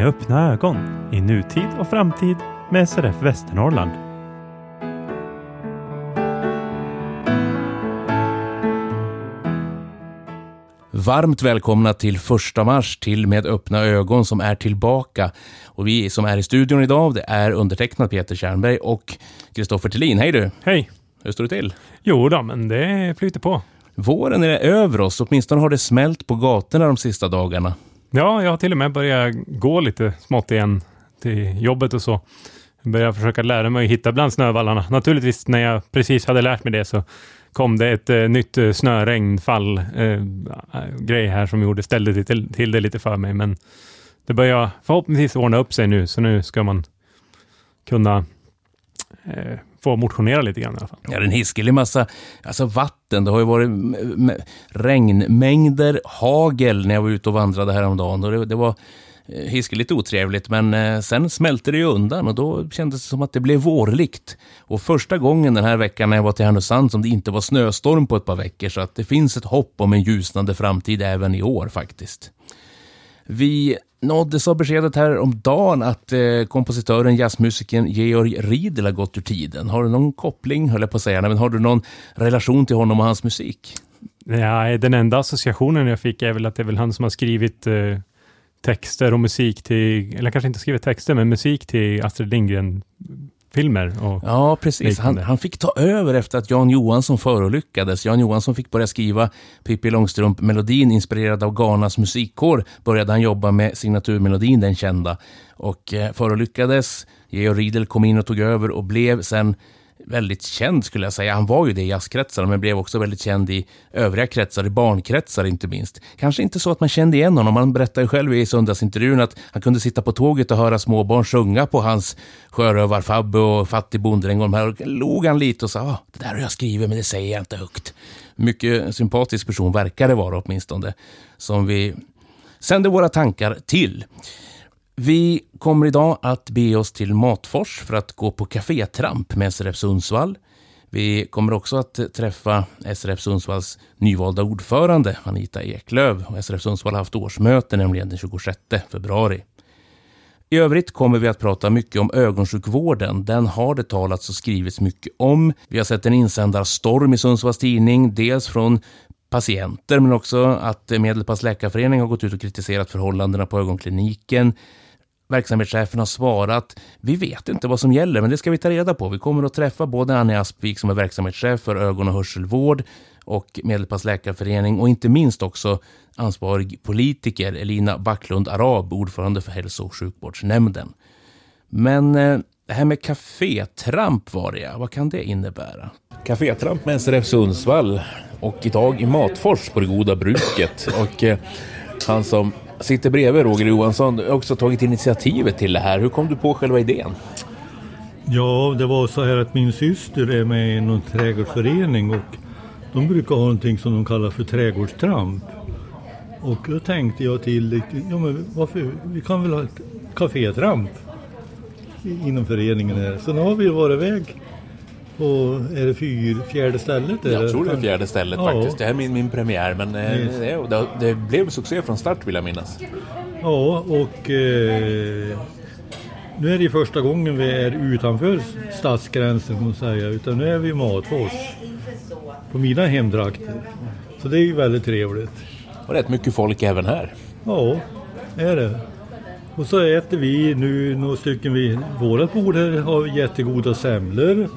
Med öppna ögon i nutid och framtid med SRF Västernorrland. Varmt välkomna till första mars till Med öppna ögon som är tillbaka. Och vi som är i studion idag, det är undertecknad Peter Tjernberg och Kristoffer Tillin. Hej du! Hej! Hur står det till? Jo då, men det flyter på. Våren är över oss, åtminstone har det smält på gatorna de sista dagarna. Ja, jag har till och med börjat gå lite smått igen till jobbet och så. Jag började försöka lära mig att hitta bland snövallarna. Naturligtvis när jag precis hade lärt mig det så kom det ett eh, nytt eh, snöregnfall eh, grej här som gjorde, ställde till, till det lite för mig. Men det börjar förhoppningsvis ordna upp sig nu, så nu ska man kunna eh, få motionera lite grann i alla fall. Ja, det är en hiskelig massa alltså vatten. Det har ju varit regnmängder, hagel när jag var ute och vandrade häromdagen. Och det, det var eh, hiskeligt otrevligt, men eh, sen smälte det ju undan och då kändes det som att det blev vårligt. Och första gången den här veckan när jag var till Härnösand som det inte var snöstorm på ett par veckor, så att det finns ett hopp om en ljusnande framtid även i år faktiskt. Vi nåddes av beskedet här om dagen att eh, kompositören, jazzmusikern Georg Riedel har gått ur tiden. Har du någon koppling, höll jag på att säga, men har du någon relation till honom och hans musik? Ja, den enda associationen jag fick är väl att det är väl han som har skrivit eh, texter och musik till, eller kanske inte skrivit texter, men musik till Astrid Lindgren filmer. Och ja, precis. Han, han, fick ta över efter att Jan Johansson förolyckades. Jan Johansson fick börja skriva Pippi Långstrump-melodin inspirerad av Ghanas musikkår. Började han jobba med signaturmelodin, den kända. Och eh, förolyckades. Georg Riedel kom in och tog över och blev sen väldigt känd skulle jag säga. Han var ju det i jazzkretsar, men blev också väldigt känd i övriga kretsar, i barnkretsar inte minst. Kanske inte så att man kände igen honom. Han berättade själv i söndagsintervjun att han kunde sitta på tåget och höra småbarn sjunga på hans sjörövarfabbe och fattig bonddräng. Här log han lite och sa ah, det där har jag skrivit, men det säger jag inte högt. Mycket sympatisk person verkar det vara åtminstone, som vi sänder våra tankar till. Vi kommer idag att be oss till Matfors för att gå på kafétramp med SRF Sundsvall. Vi kommer också att träffa SRF Sundsvalls nyvalda ordförande Anita Eklöv. SRF Sundsvall har haft årsmöte, nämligen den 26 februari. I övrigt kommer vi att prata mycket om ögonsjukvården. Den har det talats och skrivits mycket om. Vi har sett en insändarstorm i Sundsvalls tidning, dels från patienter men också att Medelpass läkarförening har gått ut och kritiserat förhållandena på ögonkliniken. Verksamhetschefen har svarat, vi vet inte vad som gäller, men det ska vi ta reda på. Vi kommer att träffa både Annie Aspvik som är verksamhetschef för ögon och hörselvård och Medelpads läkarförening och inte minst också ansvarig politiker Elina Backlund Arab, ordförande för hälso och sjukvårdsnämnden. Men eh, det här med kafétramp var det, vad kan det innebära? Kafétramp med SRF Sundsvall och idag i Matfors på det goda bruket. Och eh, han som sitter bredvid Roger Johansson har också tagit initiativet till det här. Hur kom du på själva idén? Ja, det var så här att min syster är med i någon trädgårdsförening och de brukar ha någonting som de kallar för trädgårdstramp. Och då tänkte jag till, ja men varför, vi kan väl ha ett kafétramp inom föreningen här. Så nu har vi varit iväg på, är det fyr, fjärde stället? Jag tror det är fjärde stället ja. faktiskt. Det här är min, min premiär men yes. Eh, det, det, blev succé från start vill jag minnas. Ja och eh, nu är det första gången vi är utanför stadsgränsen kan man säga. Utan nu är vi i Matfors. På mina hemdrakter. Så det är ju väldigt trevligt. Och rätt mycket folk även här. Ja, är det. Och så äter vi nu några stycken vid vårat bord här har jättegoda semlor.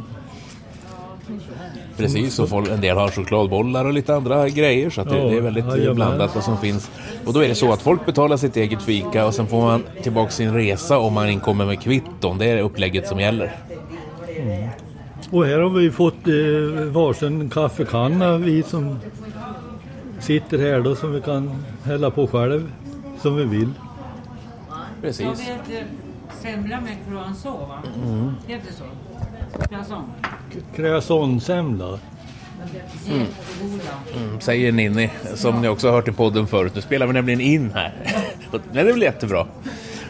Precis, och folk, en del har chokladbollar och lite andra grejer så att det, det är väldigt ja, blandat vad som finns. Och då är det så att folk betalar sitt eget fika och sen får man tillbaka sin resa om man inkommer med kvitton. Det är upplägget som gäller. Mm. Och här har vi fått eh, varsin kaffekanna vi som sitter här då som vi kan hälla på själv som vi vill. Precis. Har vi ett semla med croissant va? Mm. Heter det så? Croissantsemla. Mm. Mm, säger Ninni, som ni också har hört i podden förut. Nu spelar vi nämligen in här. det är väl jättebra.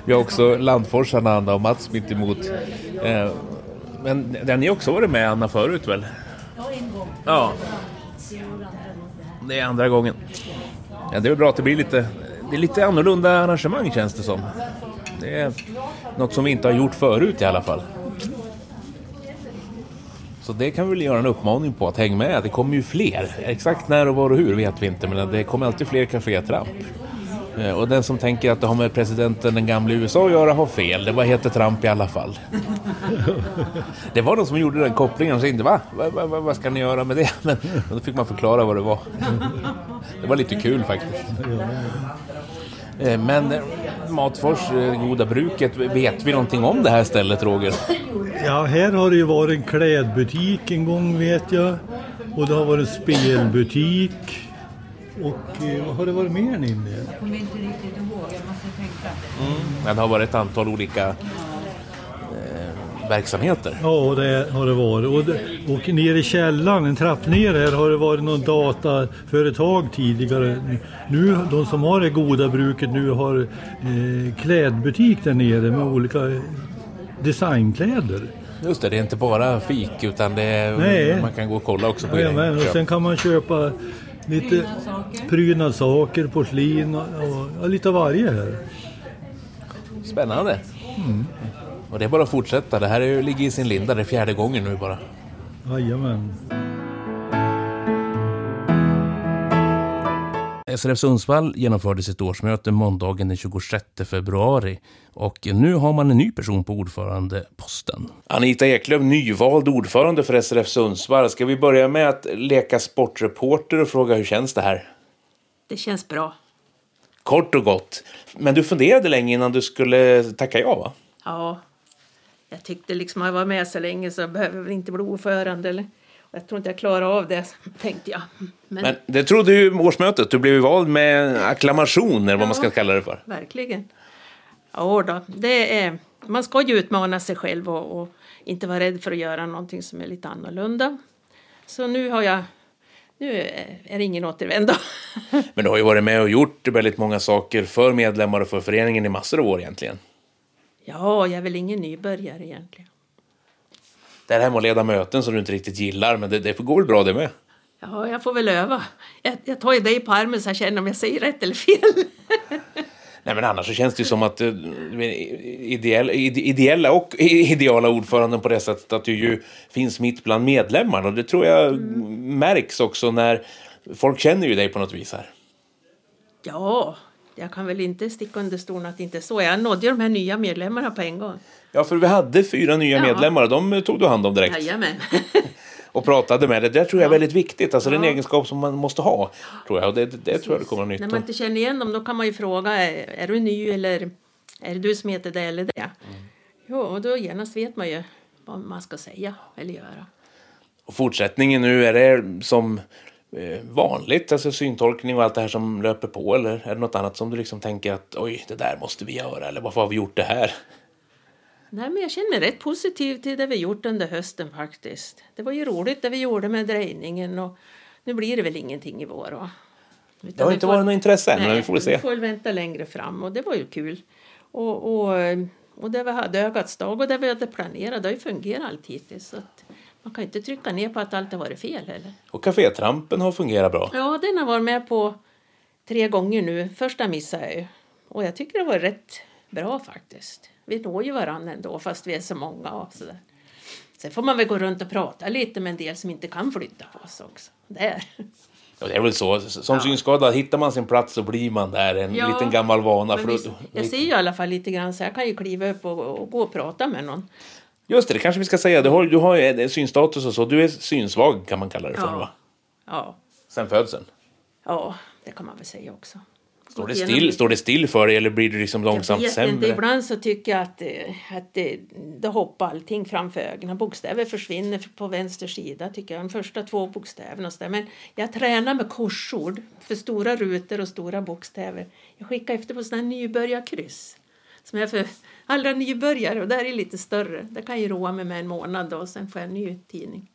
Vi har också Landforsarna, Anna och Mats mitt emot. Eh, men den ni också varit med Anna förut väl? Ja, en gång. Ja. Det är andra gången. Ja, det är bra att det blir lite, det är lite annorlunda arrangemang känns det som. Det är något som vi inte har gjort förut i alla fall. Så det kan vi väl göra en uppmaning på att hänga med. Det kommer ju fler. Exakt när och var och hur vet vi inte, men det kommer alltid fler kafétramp. Eh, Och den som tänker att det har med presidenten den gamla USA att göra har fel. Det bara heter Trump i alla fall. Det var någon som gjorde den kopplingen och så inte va? Va, va, va? Vad ska ni göra med det? Men, men då fick man förklara vad det var. Det var lite kul faktiskt. Eh, Men eh, Matfors, eh, Goda Bruket, vet vi någonting om det här stället Roger? Ja, här har det ju varit en klädbutik en gång vet jag. Och det har varit en spelbutik. Och vad har det varit mer än inne? Jag kommer inte riktigt ihåg, jag måste tänka. Det har varit ett antal olika verksamheter. Ja, det har det varit. Och, det, och nere i källaren, en trapp ner här, har det varit något dataföretag tidigare. Nu, de som har det goda bruket nu har eh, klädbutik där nere med olika eh, designkläder. Just det, det är inte bara fik utan det är, Nej. man kan gå och kolla också på och grejer. sen kan man köpa lite Prydnadssaker. porslin och, och ja, lite av varje här. Spännande. Och det är bara att fortsätta. Det här är, ju- ligger i sin linda. Det är fjärde gången nu bara. Jajamän. SRF Sundsvall genomförde sitt årsmöte måndagen den 26 februari och nu har man en ny person på ordförandeposten. Anita Eklöf, nyvald ordförande för SRF Sundsvall. Ska vi börja med att leka sportreporter och fråga hur känns det här? Det känns bra. Kort och gott. Men du funderade länge innan du skulle tacka ja, va? Ja, jag tyckte liksom att jag var med så länge så jag behöver inte bli ordförande. Eller? Jag tror inte jag klarar av det, tänkte jag. Men, Men det trodde ju årsmötet. Du blev ju vald med acklamation, eller vad man ska kalla det för. verkligen. Ja, då, det är, man ska ju utmana sig själv och, och inte vara rädd för att göra någonting som är lite annorlunda. Så nu har jag... Nu är är det ingen återvändo. Men du har ju varit med och gjort väldigt många saker för medlemmar och för föreningen i massor av år egentligen. Ja, jag är väl ingen nybörjare egentligen. Det här med att leda möten som du inte riktigt gillar, men det, det går väl bra det med. Ja, jag får väl öva. Jag, jag tar ju dig på armen så jag känner om jag säger rätt eller fel. Nej, men annars så känns det ju som att eh, ideell, ide- ideella och ideala ordföranden på det sättet att du ju finns mitt bland medlemmarna. Och det tror jag märks också när folk känner ju dig på något vis här. Ja, jag kan väl inte sticka under stolen att inte är så. Jag nådde ju de här nya medlemmarna på en gång. Ja, för vi hade fyra nya Ja. medlemmar och de tog du hand om direkt. Jajamän. Och pratade med. Det tror jag är väldigt viktigt. Alltså det är en Ja. egenskap som man måste ha. Tror jag. Och det, det, tror jag det kommer att ha När nytta man inte känner igen dem då kan man ju fråga är, är du ny eller är det du som heter det eller det? Jo, och då genast vet man ju vad man ska säga eller göra. Och fortsättningen nu, är det som vanligt, alltså syntolkning och allt det här som löper på eller är det något annat som du liksom tänker att oj, det där måste vi göra eller varför har vi gjort det här? Nej, men jag känner rätt positiv till det vi gjort under hösten faktiskt. Det var ju roligt det vi gjorde med drejningen och nu blir det väl ingenting i vår. Va? Utan Det har inte får- varit något intresse än, men vi får väl se. Vi får väl vänta längre fram och det var ju kul. Och, och, och det vi hade ögats dag och det vi hade planerat det har ju fungerat allt hittills. Så att man kan inte trycka ner på att allt har varit fel heller. Och kafétrampen har fungerat bra. Ja, den har varit med på tre gånger nu. Första missade jag ju. Och jag tycker det var rätt bra faktiskt. Vi når ju varandra ändå fast vi är så många och sådär. Sen får man väl gå runt och prata lite med en del som inte kan flytta på sig också. Där. Och det är väl så, som synskadad, hittar man sin plats så blir man där. En Ja, liten gammal vana. För visst, jag ser ju i alla fall lite grann så jag kan ju kliva upp och, och gå och prata med någon. Just det, det kanske vi ska säga. Du har, du har ju synstatus och så. Du är synsvag kan man kalla det för, va? Ja, Sen födseln. ja, det kan man väl säga också. Står det, still, står det still för dig eller blir du liksom Jag långsamt vet sämre? inte, ibland så tycker jag att, eh, att det, det hoppar allting framför ögonen. Bokstäver försvinner på vänster sida tycker jag, de första två bokstäverna och så där. Men jag tränar med korsord för stora rutor och stora bokstäver. Jag skickar efter på sådana här nybörjarkryss som är för allra nybörjare och där är lite större. Det kan jag roa mig med en månad och sen får jag en ny tidning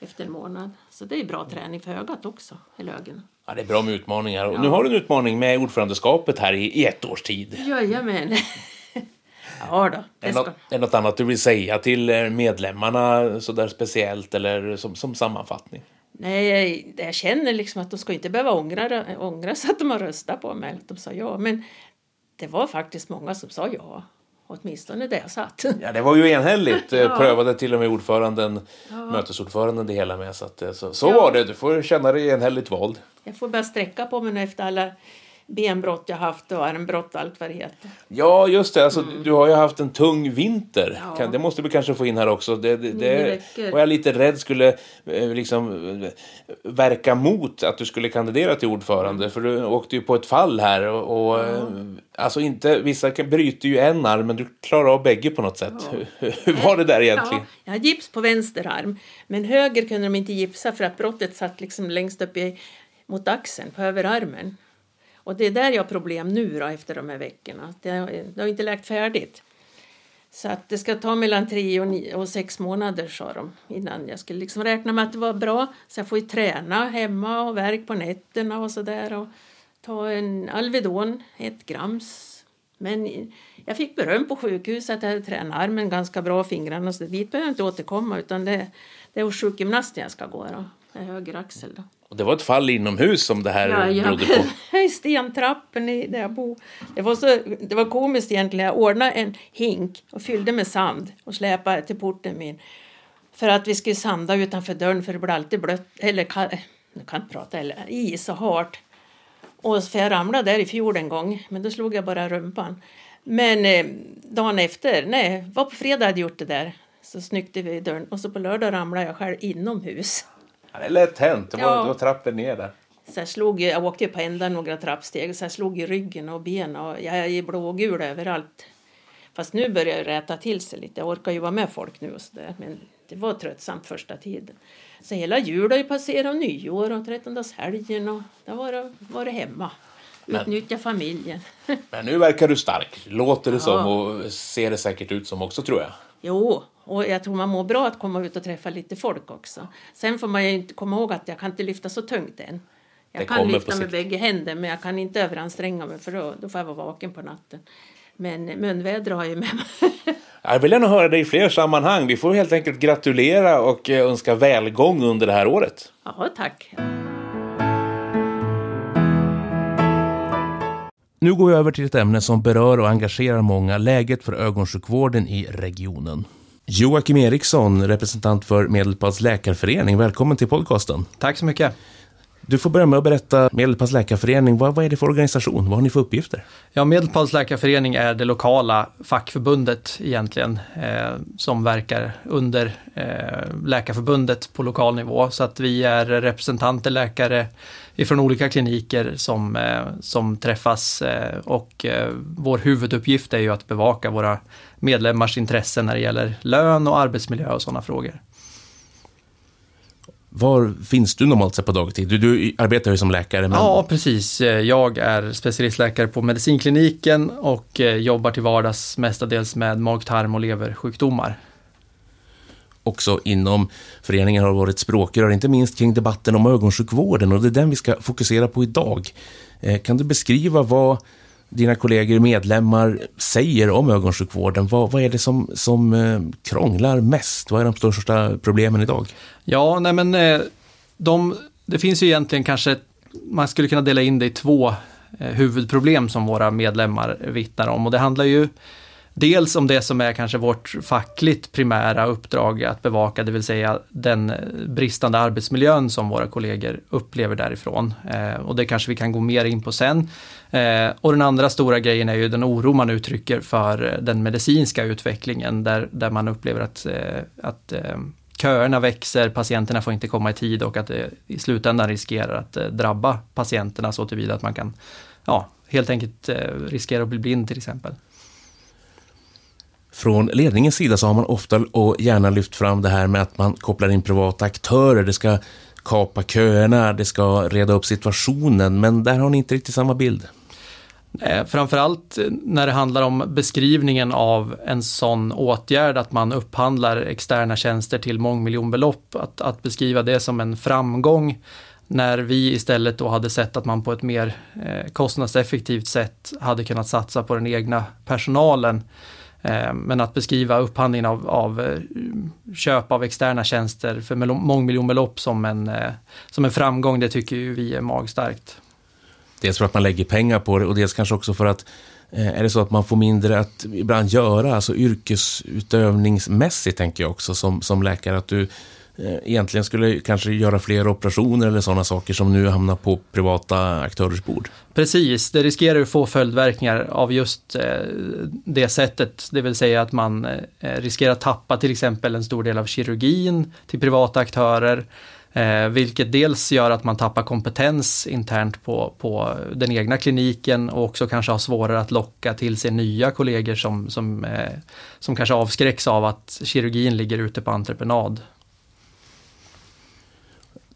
efter en månad. Så det är bra träning för ögat också, eller ögonen. Ja, det är bra med utmaningar. Och nu har du en utmaning med ordförandeskapet här i, ett års tid. Jajamän. ja då, det något, är det något annat du vill säga till eh, medlemmarna så där speciellt eller som, som sammanfattning? Nej, jag känner liksom att de ska inte behöva ångra, ångra sig att de har röstat på mig, att de sa ja. Men det var faktiskt många som sa ja. Åtminstone där jag satt. Ja, det var ju enhälligt. Eh, Ja. Prövade till och med ordföranden, mötesordföranden det hela med. Så, att, eh, så, så var det. Du får känna dig enhälligt vald. Jag får bara sträcka på mig nu efter alla benbrott jag haft och armbrott och allt vad det heter. Ja, just det. Alltså, Du har ju haft en tung vinter. Mm. Ja. Det måste vi kanske få in här också. Det, det, Nio det var jag lite rädd skulle eh, liksom, verka mot att du skulle kandidera till ordförande. Mm. För du åkte ju på ett fall här. Och, och eh, alltså inte, vissa bryter ju en arm, men du klarar av bägge på något sätt. Hur, hur var det där egentligen? Ja, jag har gips på vänster arm, men höger kunde de inte gipsa för att brottet satt liksom längst upp i, mot axeln, på överarmen. Och det är där jag har problem nu då, efter de här veckorna. Det har, det har inte läkt färdigt. Så att det ska ta mellan tre och, nio, och sex månader, sa de, innan jag skulle liksom räkna med att det var bra. Så jag får ju träna hemma och verk på nätterna och sådär. Och ta en Alvedon, ett grams. Men jag fick beröm på sjukhuset att jag hade tränat armen ganska bra, fingrarna. Så dit behöver jag inte återkomma, utan det, det är hos sjukgymnasten jag ska gå då. Med höger axel då. Och det var ett fall inomhus som det här berodde på. i stentrappen i där jag bor. Det var, så, det var komiskt egentligen. Jag ordnade en hink och fyllde med sand och släpade till porten min. För att vi skulle sanda utanför dörren för det blev alltid blött, eller jag kan inte prata, eller is och hårt. Och för jag ramlade där i fjol en gång, men då slog jag bara rumpan. Men eh, dagen efter, nej, var på fredag hade gjort det där. Så snyckte vi dörren och så på lördag ramlade jag själv inomhus. Ja, det är lätt hänt. Det var, Ja. det var trappen ner där. Jag, slog, jag åkte på ända några trappsteg så jag slog i ryggen och benen och jag är blågul överallt. Fast nu börjar jag rätta till sig lite. Jag orkar ju vara med folk nu och sådär. Men det var tröttsamt första tiden. Så hela jul har ju passerat och nyår och trettondagshelgen och då var det, var det hemma. Men- Utnyttja familjen. Men nu verkar du stark. Låter det Ja. som och ser det säkert ut som också tror jag. Jo, och jag tror man mår bra att komma ut och träffa lite folk också. Sen får man ju inte komma ihåg att jag kan inte lyfta så tungt än. Jag Det kan lyfta med bägge händer men jag kan inte överanstränga mig för då, då får jag vara vaken på natten. Men munväder har ju med mig. Jag vill gärna höra dig i fler sammanhang. Vi får helt enkelt gratulera och eh, önska välgång under det här året. ja, tack. Nu går vi över till ett ämne som berör och engagerar många, läget för ögonsjukvården i regionen. Joakim Eriksson, representant för Medelpads läkarförening, välkommen till podcasten. Tack så mycket. Du får börja med att berätta Medelpads läkarförening, vad, vad är det för organisation? Vad har ni för uppgifter? Ja, Medelpads läkarförening är det lokala fackförbundet egentligen eh, som verkar under eh, Läkarförbundet på lokal nivå. Så att vi är representanter, läkare ifrån olika kliniker som, eh, som träffas eh, och eh, vår huvuduppgift är ju att bevaka våra medlemmars intressen när det gäller lön och arbetsmiljö och sådana frågor. Var finns du normalt sett på dagtid? Du, du arbetar ju som läkare, men Ja, precis. Eh, Jag är specialistläkare på medicinkliniken och eh, jobbar till vardags mestadels med mag-, tarm och leversjukdomar. också inom föreningen har varit språkrör, inte minst kring debatten om ögonsjukvården och det är den vi ska fokusera på idag. Eh, Kan du beskriva vad dina kollegor, medlemmar säger om ögonsjukvården? Vad, vad är det som, som eh, krånglar mest? Vad är de största problemen idag? Ja, nej men eh, de, det finns ju egentligen kanske, man skulle kunna dela in det i två eh, huvudproblem som våra medlemmar vittnar om. Och det handlar ju dels om det som är kanske vårt fackligt primära uppdrag att bevaka, det vill säga den bristande arbetsmiljön som våra kollegor upplever därifrån. Och det kanske vi kan gå mer in på sen. Eh, och den andra stora grejen är ju den oro man uttrycker för eh, den medicinska utvecklingen där, där man upplever att, eh, att eh, köerna växer, patienterna får inte komma i tid och att det i slutändan riskerar att eh, drabba patienterna så tillvida att man kan ja, helt enkelt eh, riskera att bli blind till exempel. Från ledningens sida så har man ofta och gärna lyft fram det här med att man kopplar in privata aktörer. Det ska kapa köerna, det ska reda upp situationen, men där har ni inte riktigt samma bild. Eh, framförallt eh, när det handlar om beskrivningen av en sån åtgärd, att man upphandlar externa tjänster till mångmiljonbelopp, att, att beskriva det som en framgång, när vi istället då hade sett att man på ett mer eh, kostnadseffektivt sätt hade kunnat satsa på den egna personalen. Men att beskriva upphandlingen av, av köp av externa tjänster för mångmiljonbelopp som en, som en framgång, det tycker ju vi är magstarkt. Dels för att man lägger pengar på det och dels kanske också för att eh, är det så att man får mindre att ibland göra, alltså yrkesutövningsmässigt tänker jag också som, som läkare, att du eh, egentligen skulle kanske göra fler operationer eller sådana saker som nu hamnar på privata aktörers bord? Precis, det riskerar att få följdverkningar av just eh, det sättet, det vill säga att man riskerar att tappa till exempel en stor del av kirurgin till privata aktörer Eh, vilket dels gör att man tappar kompetens internt på, på den egna kliniken och också kanske har svårare att locka till sig nya kollegor som, som, eh, som kanske avskräcks av att kirurgin ligger ute på entreprenad.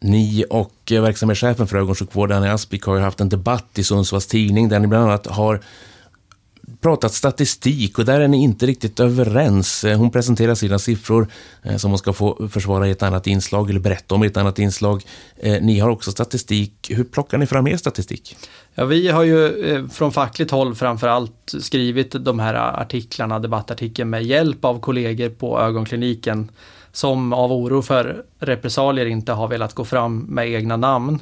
Ni och eh, verksamhetschefen för ögonsjukvård, Annie Aspik, har ju haft en debatt i Sundsvalls Tidning där ni bland annat har pratat statistik och där är ni inte riktigt överens. Eh, hon presenterar sina siffror eh, som hon ska få försvara i ett annat inslag eller berätta om i ett annat inslag. Eh, ni har också statistik. Hur plockar ni fram er statistik? Ja, vi har ju från fackligt håll framförallt skrivit de här artiklarna, debattartikeln med hjälp av kollegor på ögonkliniken som av oro för repressalier inte har velat gå fram med egna namn.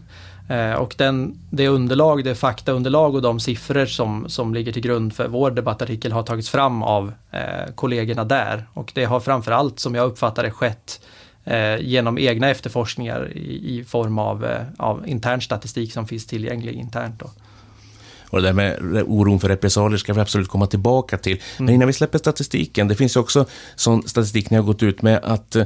Eh, och den, det underlag, det faktaunderlag och de siffror som, som ligger till grund för vår debattartikel har tagits fram av eh, kollegorna där. Och det har framförallt, som jag uppfattar det, skett eh, genom egna efterforskningar i, i form av, eh, av intern statistik som finns tillgänglig internt. Då. Och det där med oron för repressalier ska vi absolut komma tillbaka till. Mm. Men innan vi släpper statistiken, det finns ju också sån statistik ni har gått ut med att eh,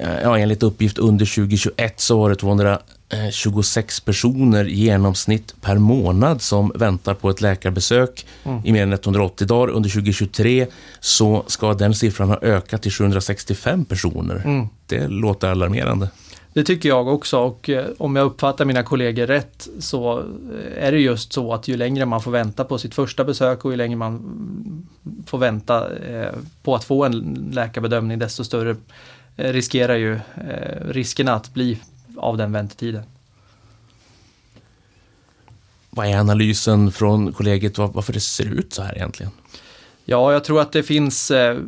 ja, enligt uppgift under 2021 så var det 226 personer i genomsnitt per månad som väntar på ett läkarbesök mm. i mer än 180 dagar. Under 2023 så ska den siffran ha ökat till 765 personer. Mm. Det låter alarmerande. Det tycker jag också och eh, om jag uppfattar mina kollegor rätt så eh, är det just så att ju längre man får vänta på sitt första besök och ju längre man får vänta eh, på att få en läkarbedömning desto större Eh, riskerar ju eh, riskerna att bli av den väntetiden. Vad är analysen från kollegiet varför det ser ut så här egentligen? Ja, jag tror att det finns eh,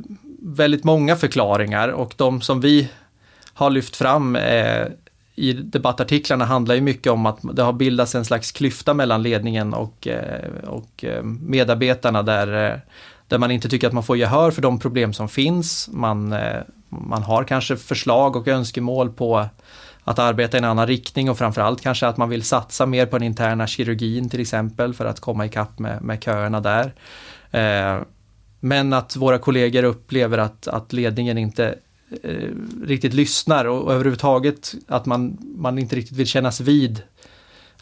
väldigt många förklaringar och de som vi har lyft fram i debattartiklarna handlar ju mycket om att det har bildats en slags klyfta mellan ledningen och, och medarbetarna där, där man inte tycker att man får gehör för de problem som finns. Man eh, man har kanske förslag och önskemål på att arbeta i en annan riktning och framförallt kanske att man vill satsa mer på den interna kirurgin till exempel för att komma ikapp med, med köerna där. Eh, men att våra kollegor upplever att, att ledningen inte eh, riktigt lyssnar och, och överhuvudtaget att man, man inte riktigt vill kännas vid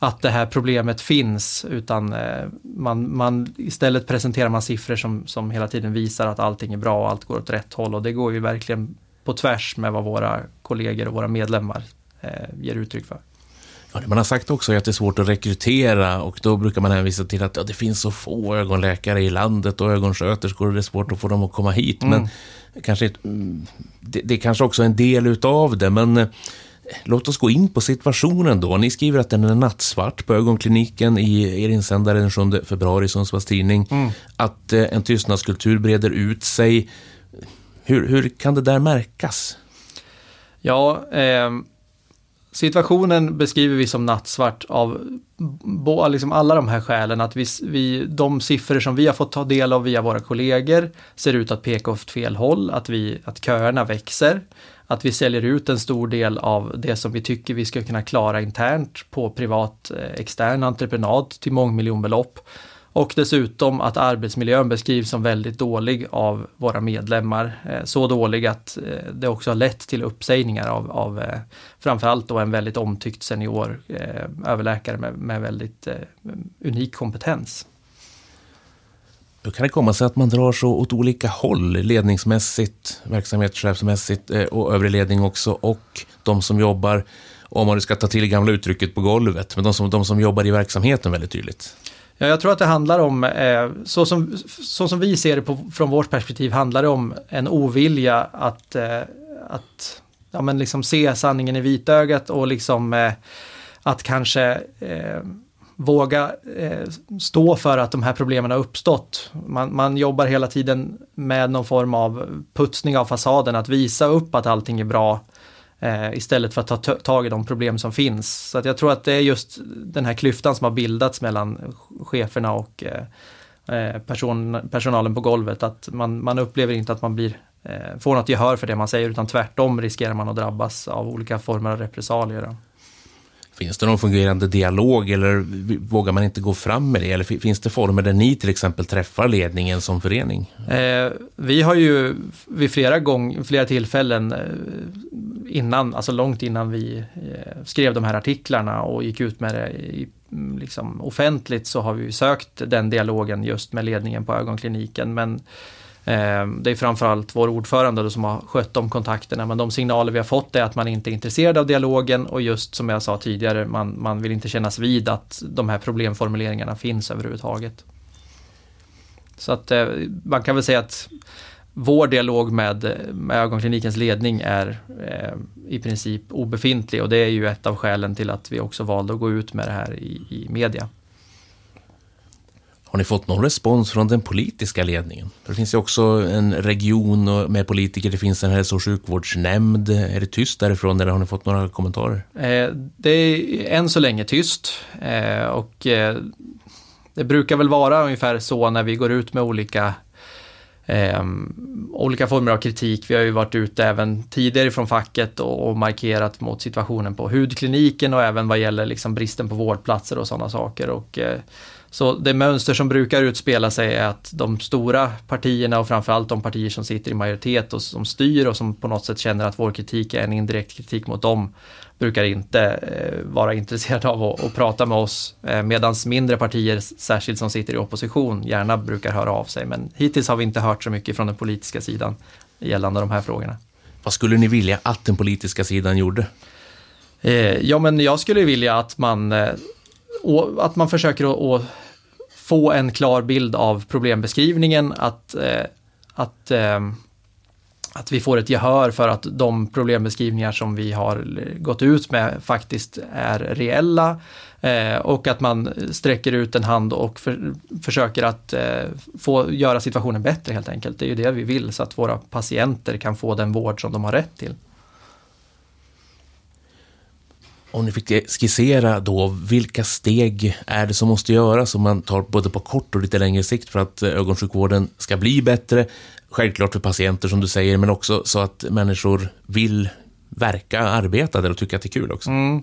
att det här problemet finns utan eh, man, man, istället presenterar man siffror som, som hela tiden visar att allting är bra och allt går åt rätt håll och det går ju verkligen på tvärs med vad våra kollegor och våra medlemmar eh, ger uttryck för. Ja, man har sagt också att det är svårt att rekrytera och då brukar man hänvisa till att ja, det finns så få ögonläkare i landet och ögonsköterskor och det är svårt att få dem att komma hit. Mm. Men kanske, mm, det, det är kanske också en del utav det, men eh, låt oss gå in på situationen då. Ni skriver att den är nattsvart på ögonkliniken i er insändare den 7 februari i Sundsvalls Tidning. Mm. Att eh, en tystnadskultur breder ut sig. Hur, hur kan det där märkas? Ja, eh, situationen beskriver vi som nattsvart av bo, liksom alla de här skälen. Att vi, vi, de siffror som vi har fått ta del av via våra kollegor ser ut att peka åt fel håll, att, vi, att köerna växer, att vi säljer ut en stor del av det som vi tycker vi ska kunna klara internt på privat eh, extern entreprenad till mångmiljonbelopp. Och dessutom att arbetsmiljön beskrivs som väldigt dålig av våra medlemmar. Eh, så dålig att eh, det också har lett till uppsägningar av, av framförallt då en väldigt omtyckt senior överläkare med, med väldigt unik kompetens. Hur kan det komma sig att man drar så åt olika håll, ledningsmässigt, verksamhetschefsmässigt eh, och övrig ledning också, och de som jobbar, om man nu ska ta till gamla uttrycket på golvet, men de som, de som jobbar i verksamheten väldigt tydligt? Ja, jag tror att det handlar om, eh, så, som, så som vi ser det på, från vårt perspektiv, handlar det om en ovilja att, eh, att ja, men liksom se sanningen i vitögat och liksom att kanske eh, våga eh, stå för att de här problemen har uppstått. Man, man jobbar hela tiden med någon form av putsning av fasaden, att visa upp att allting är bra eh, istället för att ta tag i de problem som finns. Så att jag tror att det är just den här klyftan som har bildats mellan cheferna och, eh, eh person, personalen på golvet. Att man, man upplever inte att man blir, eh, får något gehör för det man säger utan tvärtom riskerar man att drabbas av olika former av repressalier. Finns det någon fungerande dialog eller vågar man inte gå fram med det? Eller finns det former där ni till exempel träffar ledningen som förening? Eh, vi har ju vid flera, gång, flera tillfällen eh, innan, alltså långt innan vi eh, skrev de här artiklarna och gick ut med det i, mm, liksom, offentligt så har vi sökt den dialogen just med ledningen på ögonkliniken. Men Eh, det är framförallt vår ordförande som har skött de kontakterna men de signaler vi har fått är att man inte är intresserad av dialogen och just som jag sa tidigare, man, man vill inte kännas vid att de här problemformuleringarna finns överhuvudtaget. Så att eh, man kan väl säga att vår dialog med, med ögonklinikens ledning är eh, i princip obefintlig och det är ju ett av skälen till att vi också valde att gå ut med det här i, i media. Har ni fått någon respons från den politiska ledningen? Det finns ju också en region med politiker, det finns en hälso och sjukvårdsnämnd. Är det tyst därifrån eller har ni fått några kommentarer? Eh, det är än så länge tyst eh, och eh, det brukar väl vara ungefär så när vi går ut med olika eh, olika former av kritik. Vi har ju varit ute även tidigare från facket och, och markerat mot situationen på hudkliniken och även vad gäller liksom bristen på vårdplatser och sådana saker. Och, eh, så det mönster som brukar utspela sig är att de stora partierna och framförallt de partier som sitter i majoritet och som styr och som på något sätt känner att vår kritik är en indirekt kritik mot dem brukar inte eh, vara intresserade av att, att prata med oss. Eh, Medan mindre partier, särskilt som sitter i opposition, gärna brukar höra av sig. Men hittills har vi inte hört så mycket från den politiska sidan gällande de här frågorna. Vad skulle ni vilja att den politiska sidan gjorde? Eh, ja, men jag skulle vilja att man, att man försöker att få en klar bild av problembeskrivningen, att, eh, att, eh, att vi får ett gehör för att de problembeskrivningar som vi har gått ut med faktiskt är reella eh, och att man sträcker ut en hand och för, försöker att eh, få göra situationen bättre helt enkelt. Det är ju det vi vill så att våra patienter kan få den vård som de har rätt till. Om ni fick skissera då, vilka steg är det som måste göras om man tar både på kort och lite längre sikt för att eh, ögonsjukvården ska bli bättre? Självklart för patienter som du säger, men också så att människor vill verka, arbeta där och tycka att det är kul också. Mm.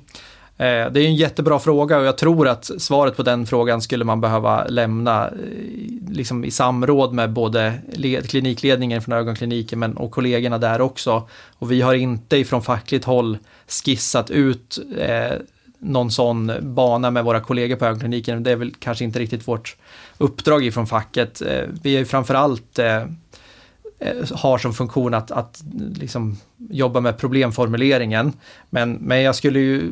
Eh, det är en jättebra fråga och jag tror att svaret på den frågan skulle man behöva lämna eh, liksom i samråd med både klinikledningen från ögonkliniken men, och kollegorna där också. Och vi har inte ifrån fackligt håll skissat ut eh, någon sån bana med våra kollegor på ögonkliniken. Det är väl kanske inte riktigt vårt uppdrag ifrån facket. Eh, vi är framförallt eh, eh, har som funktion att, att liksom jobba med problemformuleringen. Men, men jag skulle ju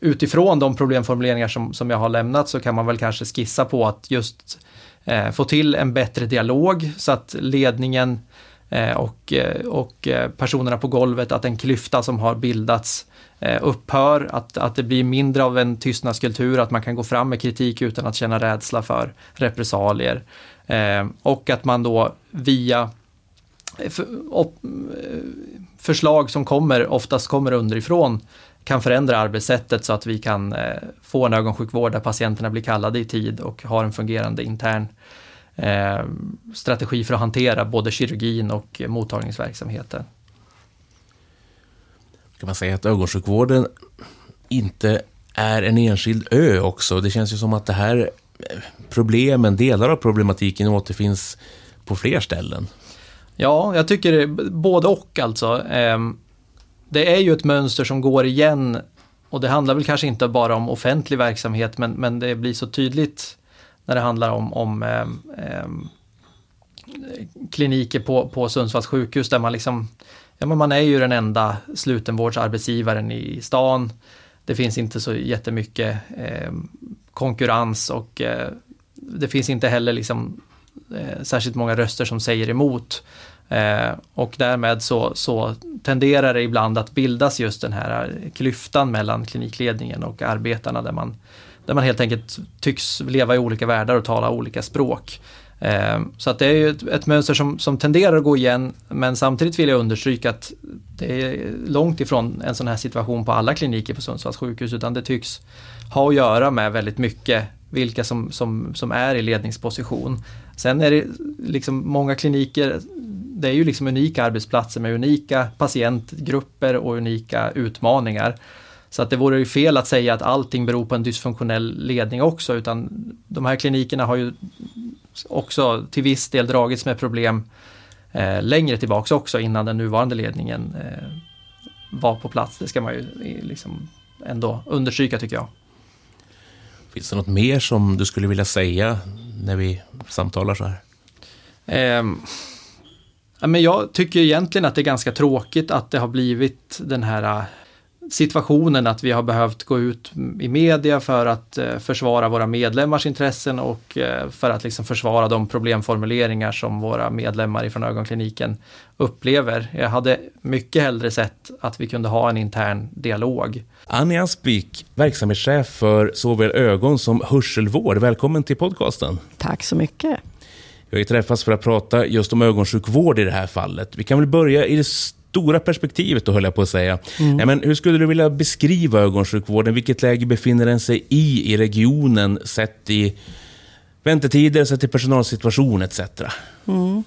utifrån de problemformuleringar som, som jag har lämnat så kan man väl kanske skissa på att just eh, få till en bättre dialog så att ledningen eh, och, eh, och eh, personerna på golvet, att en klyfta som har bildats eh, upphör, att, att det blir mindre av en tystnadskultur, att man kan gå fram med kritik utan att känna rädsla för repressalier. Eh, och att man då via eh, för, op, förslag som kommer, oftast kommer underifrån, kan förändra arbetssättet så att vi kan eh, få en ögonsjukvård där patienterna blir kallade i tid och har en fungerande intern eh, strategi för att hantera både kirurgin och mottagningsverksamheten. Kan man säga att ögonsjukvården inte är en enskild ö också? Det känns ju som att det här eh, problemen, delar av problematiken återfinns på fler ställen. Ja, jag tycker både och alltså. Det är ju ett mönster som går igen och det handlar väl kanske inte bara om offentlig verksamhet men, men det blir så tydligt när det handlar om, om eh, eh, kliniker på, på Sundsvalls sjukhus där man liksom, ja men man är ju den enda slutenvårdsarbetsgivaren i stan. Det finns inte så jättemycket eh, konkurrens och eh, det finns inte heller liksom eh, särskilt många röster som säger emot. Eh, och därmed så, så tenderar det ibland att bildas just den här klyftan mellan klinikledningen och arbetarna där man, där man helt enkelt tycks leva i olika världar och tala olika språk. Eh, så att det är ju ett, ett, mönster som, som tenderar att gå igen men samtidigt vill jag understryka att det är långt ifrån en sån här situation på alla kliniker på Sundsvalls sjukhus utan det tycks ha att göra med väldigt mycket vilka som, som, som är i ledningsposition. Sen är det liksom många kliniker, det är ju liksom unika arbetsplatser med unika patientgrupper och unika utmaningar. Så att det vore ju fel att säga att allting beror på en dysfunktionell ledning också utan de här klinikerna har ju också till viss del dragits med problem eh, längre tillbaks också innan den nuvarande ledningen eh, var på plats. Det ska man ju liksom ändå understryka tycker jag. Finns det något mer som du skulle vilja säga när vi samtalar så här? Eh, men jag tycker egentligen att det är ganska tråkigt att det har blivit den här situationen att vi har behövt gå ut i media för att eh, försvara våra medlemmars intressen och eh, för att liksom försvara de problemformuleringar som våra medlemmar ifrån ögonkliniken upplever. Jag hade mycket hellre sett att vi kunde ha en intern dialog. Annie Aspvik, verksamhetschef för såväl ögon som hörselvård. Välkommen till podcasten. Tack så mycket. Vi har ju träffats för att prata just om ögonsjukvård i det här fallet. Vi kan väl börja i det stora perspektivet då höll jag på att säga. Mm. Ja, men hur skulle du vilja beskriva ögonsjukvården? Vilket läge befinner den sig i i regionen sett i väntetider, sett i personalsituation etc? Mm.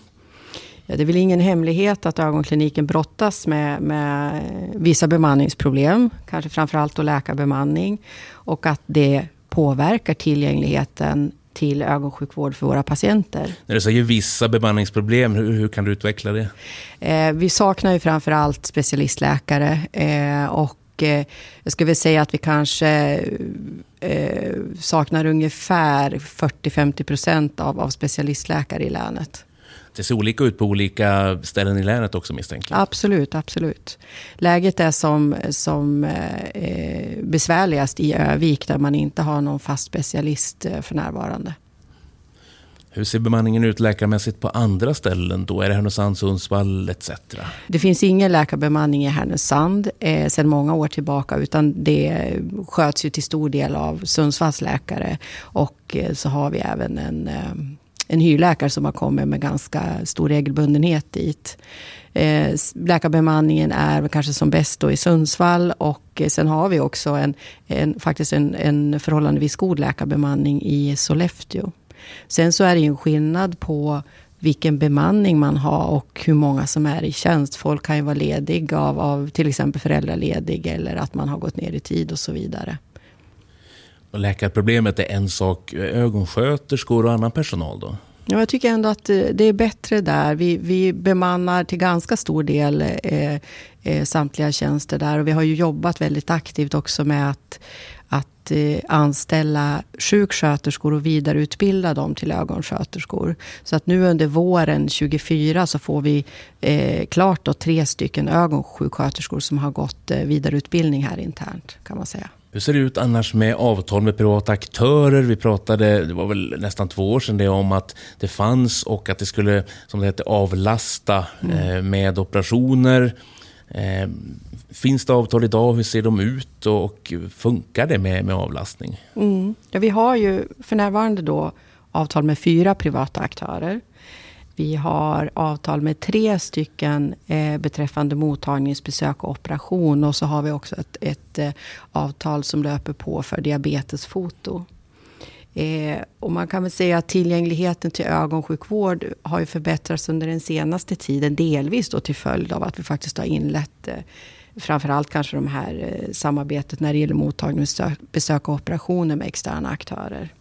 Ja, det är väl ingen hemlighet att ögonkliniken brottas med, med vissa bemanningsproblem, kanske framförallt då läkarbemanning, och att det påverkar tillgängligheten till ögonsjukvård för våra patienter. När du säger vissa bemanningsproblem, hur, hur kan du utveckla det? Eh, vi saknar ju framför allt specialistläkare eh, och eh, jag skulle vilja säga att vi kanske eh, saknar ungefär 40-50 procent av, av specialistläkare i länet. Det ser olika ut på olika ställen i länet också misstänker jag. Absolut, absolut. Läget är som, som eh, besvärligast i Övik där man inte har någon fast specialist eh, för närvarande. Hur ser bemanningen ut läkarmässigt på andra ställen då? Är det Härnösand, Sundsvall etc? Det finns ingen läkarbemanning i Härnösand eh, sedan många år tillbaka utan det sköts ju till stor del av Sundsvalls läkare. Och eh, så har vi även en eh, en hyrläkare som har kommit med ganska stor regelbundenhet dit. Eh, läkarbemanningen är kanske som bäst då i Sundsvall och eh, sen har vi också en, en faktiskt en, en förhållandevis god läkarbemanning i Sollefteå. Sen så är det ju en skillnad på vilken bemanning man har och hur många som är i tjänst. Folk kan ju vara ledig av, av till exempel föräldraledig eller att man har gått ner i tid och så vidare. Läkarproblemet är en sak. Eh, ögonsköterskor och annan personal då? Ja, jag tycker ändå att eh, det är bättre där. Vi, vi bemannar till ganska stor del eh, eh, samtliga tjänster där. Och vi har ju jobbat väldigt aktivt också med att, att eh, anställa sjuksköterskor och vidareutbilda dem till ögonsköterskor. Så att nu under våren 2024 så får vi eh, klart då tre stycken ögonsjuksköterskor som har gått eh, vidareutbildning här internt kan man säga. Hur ser det ut annars med avtal med privata aktörer? Vi pratade, det var väl nästan två år sedan det, om att det fanns och att det skulle, som det heter, avlasta mm. eh, med operationer. Eh, finns det avtal idag? Hur ser de ut och funkar det med, med avlastning? Mm. Ja, vi har ju för närvarande då avtal med fyra privata aktörer. Vi har avtal med tre stycken eh, beträffande mottagningsbesök och operation. Och så har vi också ett, ett eh, avtal som löper på för diabetesfoto. Eh, och man kan väl säga att tillgängligheten till ögonsjukvård har ju förbättrats under den senaste tiden. Delvis då till följd av att vi faktiskt har inlett eh, framförallt kanske de här eh, samarbetet när det gäller mottagningsbesök och operationer med externa aktörer.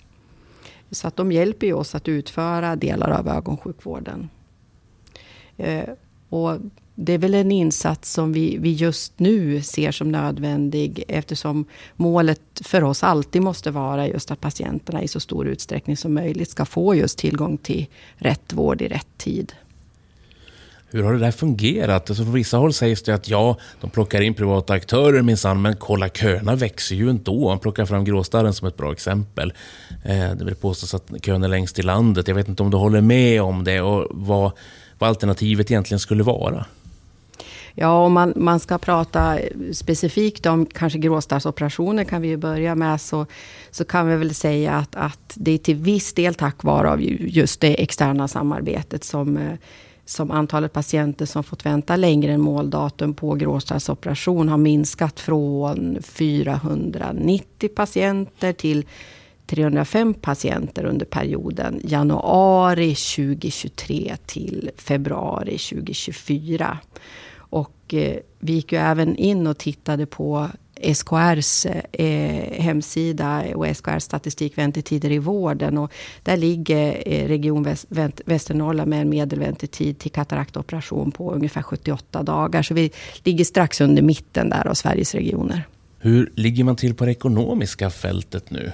Så att de hjälper ju oss att utföra delar av ögonsjukvården. Eh, och det är väl en insats som vi, vi just nu ser som nödvändig eftersom målet för oss alltid måste vara just att patienterna i så stor utsträckning som möjligt ska få just tillgång till rätt vård i rätt tid. Hur har det där fungerat? Alltså från vissa håll sägs det att ja, de plockar in privata aktörer minsann, men kolla köerna växer ju ändå. Man plockar fram Gråstarren som ett bra exempel. Eh, det vill påstås att kön är längst i landet. Jag vet inte om du håller med om det och vad, vad alternativet egentligen skulle vara. Ja, om man, man ska prata specifikt om kanske gråstarrsoperationer kan vi ju börja med. Så, så kan vi väl säga att, att det är till viss del tack vare just det externa samarbetet som eh, som antalet patienter som fått vänta längre än måldatum på gråstarrsoperation har minskat från 490 patienter till 305 patienter under perioden januari 2023 till februari 2024. Och eh, vi gick ju även in och tittade på SKRs eh, hemsida och SKRs statistik väntetider i vården. Och där ligger eh, Region Väst, Väst, Västernorrland med en medelväntetid till kataraktoperation på ungefär 78 dagar. Så vi ligger strax under mitten där av Sveriges regioner. Hur ligger man till på det ekonomiska fältet nu?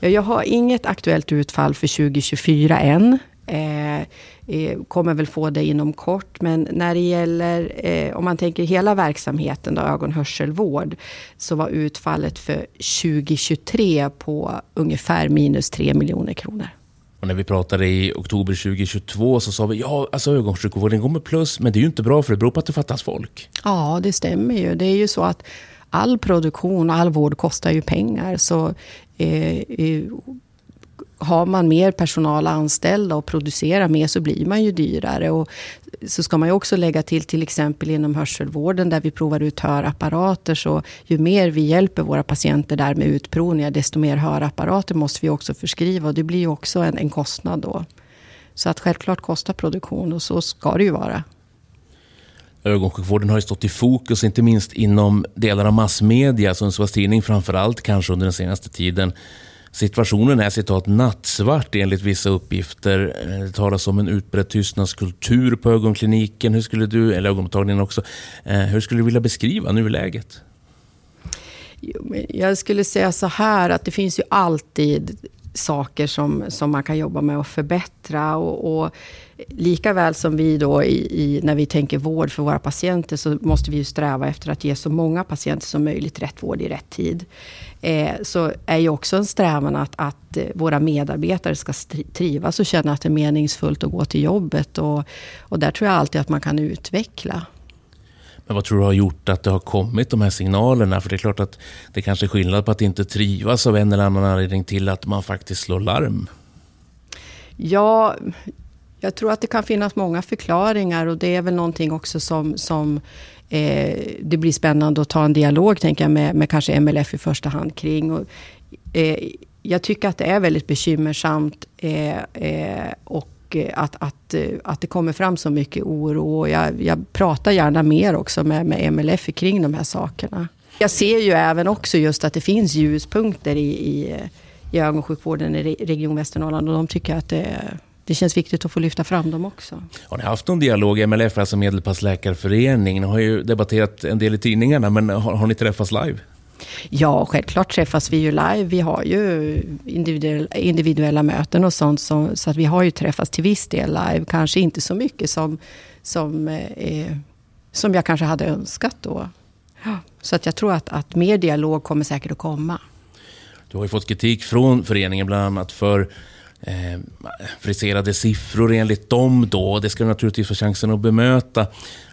Ja, jag har inget aktuellt utfall för 2024 än. Eh, kommer väl få det inom kort. Men när det gäller, eh, om man tänker hela verksamheten, då, ögon hörselvård, så var utfallet för 2023 på ungefär minus 3 miljoner kronor. Och när vi pratade i oktober 2022 så sa vi ja, alltså ögonsjukvården går med plus, men det är ju inte bra för det beror på att det fattas folk. Ja, det stämmer ju. Det är ju så att all produktion och all vård kostar ju pengar. Så eh, eh, har man mer personal anställda och producerar mer så blir man ju dyrare. Och så ska man ju också lägga till till exempel inom hörselvården där vi provar ut hörapparater. Så ju mer vi hjälper våra patienter där med utprovningar desto mer hörapparater måste vi också förskriva. Och det blir ju också en, en kostnad då. Så att självklart kostar produktion och så ska det ju vara. Ögonsjukvården har ju stått i fokus, inte minst inom delar av massmedia, Sundsvalls Tidning framför allt kanske under den senaste tiden. Situationen är citat nattsvart enligt vissa uppgifter. Eh, det talas om en utbredd tystnadskultur på ögonkliniken. Hur skulle du, eller ögonmottagningen också, eh, hur skulle du vilja beskriva nuläget? Jag skulle säga så här att det finns ju alltid saker som, som man kan jobba med och förbättra. Och, och lika väl som vi då i, i, när vi tänker vård för våra patienter så måste vi ju sträva efter att ge så många patienter som möjligt rätt vård i rätt tid. Eh, så är ju också en strävan att, att eh, våra medarbetare ska trivas och känna att det är meningsfullt att gå till jobbet. Och, och där tror jag alltid att man kan utveckla. Men vad tror du har gjort att det har kommit de här signalerna? För det är klart att det kanske är skillnad på att inte trivas av en eller annan anledning till att man faktiskt slår larm. Ja, jag tror att det kan finnas många förklaringar och det är väl någonting också som, som eh, det blir spännande att ta en dialog, tänker jag, med, med kanske MLF i första hand kring. Och, eh, jag tycker att det är väldigt bekymmersamt eh, eh och eh, att, att, eh, att det kommer fram så mycket oro. Jag, jag pratar gärna mer också med, med MLF kring de här sakerna. Jag ser ju även också just att det finns ljuspunkter i, i, eh, i ögonsjukvården i Region Västernorrland och de tycker att det det känns viktigt att få lyfta fram dem också. Har ni haft någon dialog? MLF, alltså Medelpassläkarföreningen, ni har ju debatterat en del i tidningarna, men har, har ni träffats live? Ja, självklart träffas vi ju live. Vi har ju individuella, individuella möten och sånt. Så, så, att vi har ju träffats till viss del live. Kanske inte så mycket som, som, eh, eh, som jag kanske hade önskat då. Så att jag tror att, att mer dialog kommer säkert att komma. Du har ju fått kritik från föreningen bland annat för eh, friserade siffror enligt dem då. Det ska du naturligtvis få chansen att bemöta.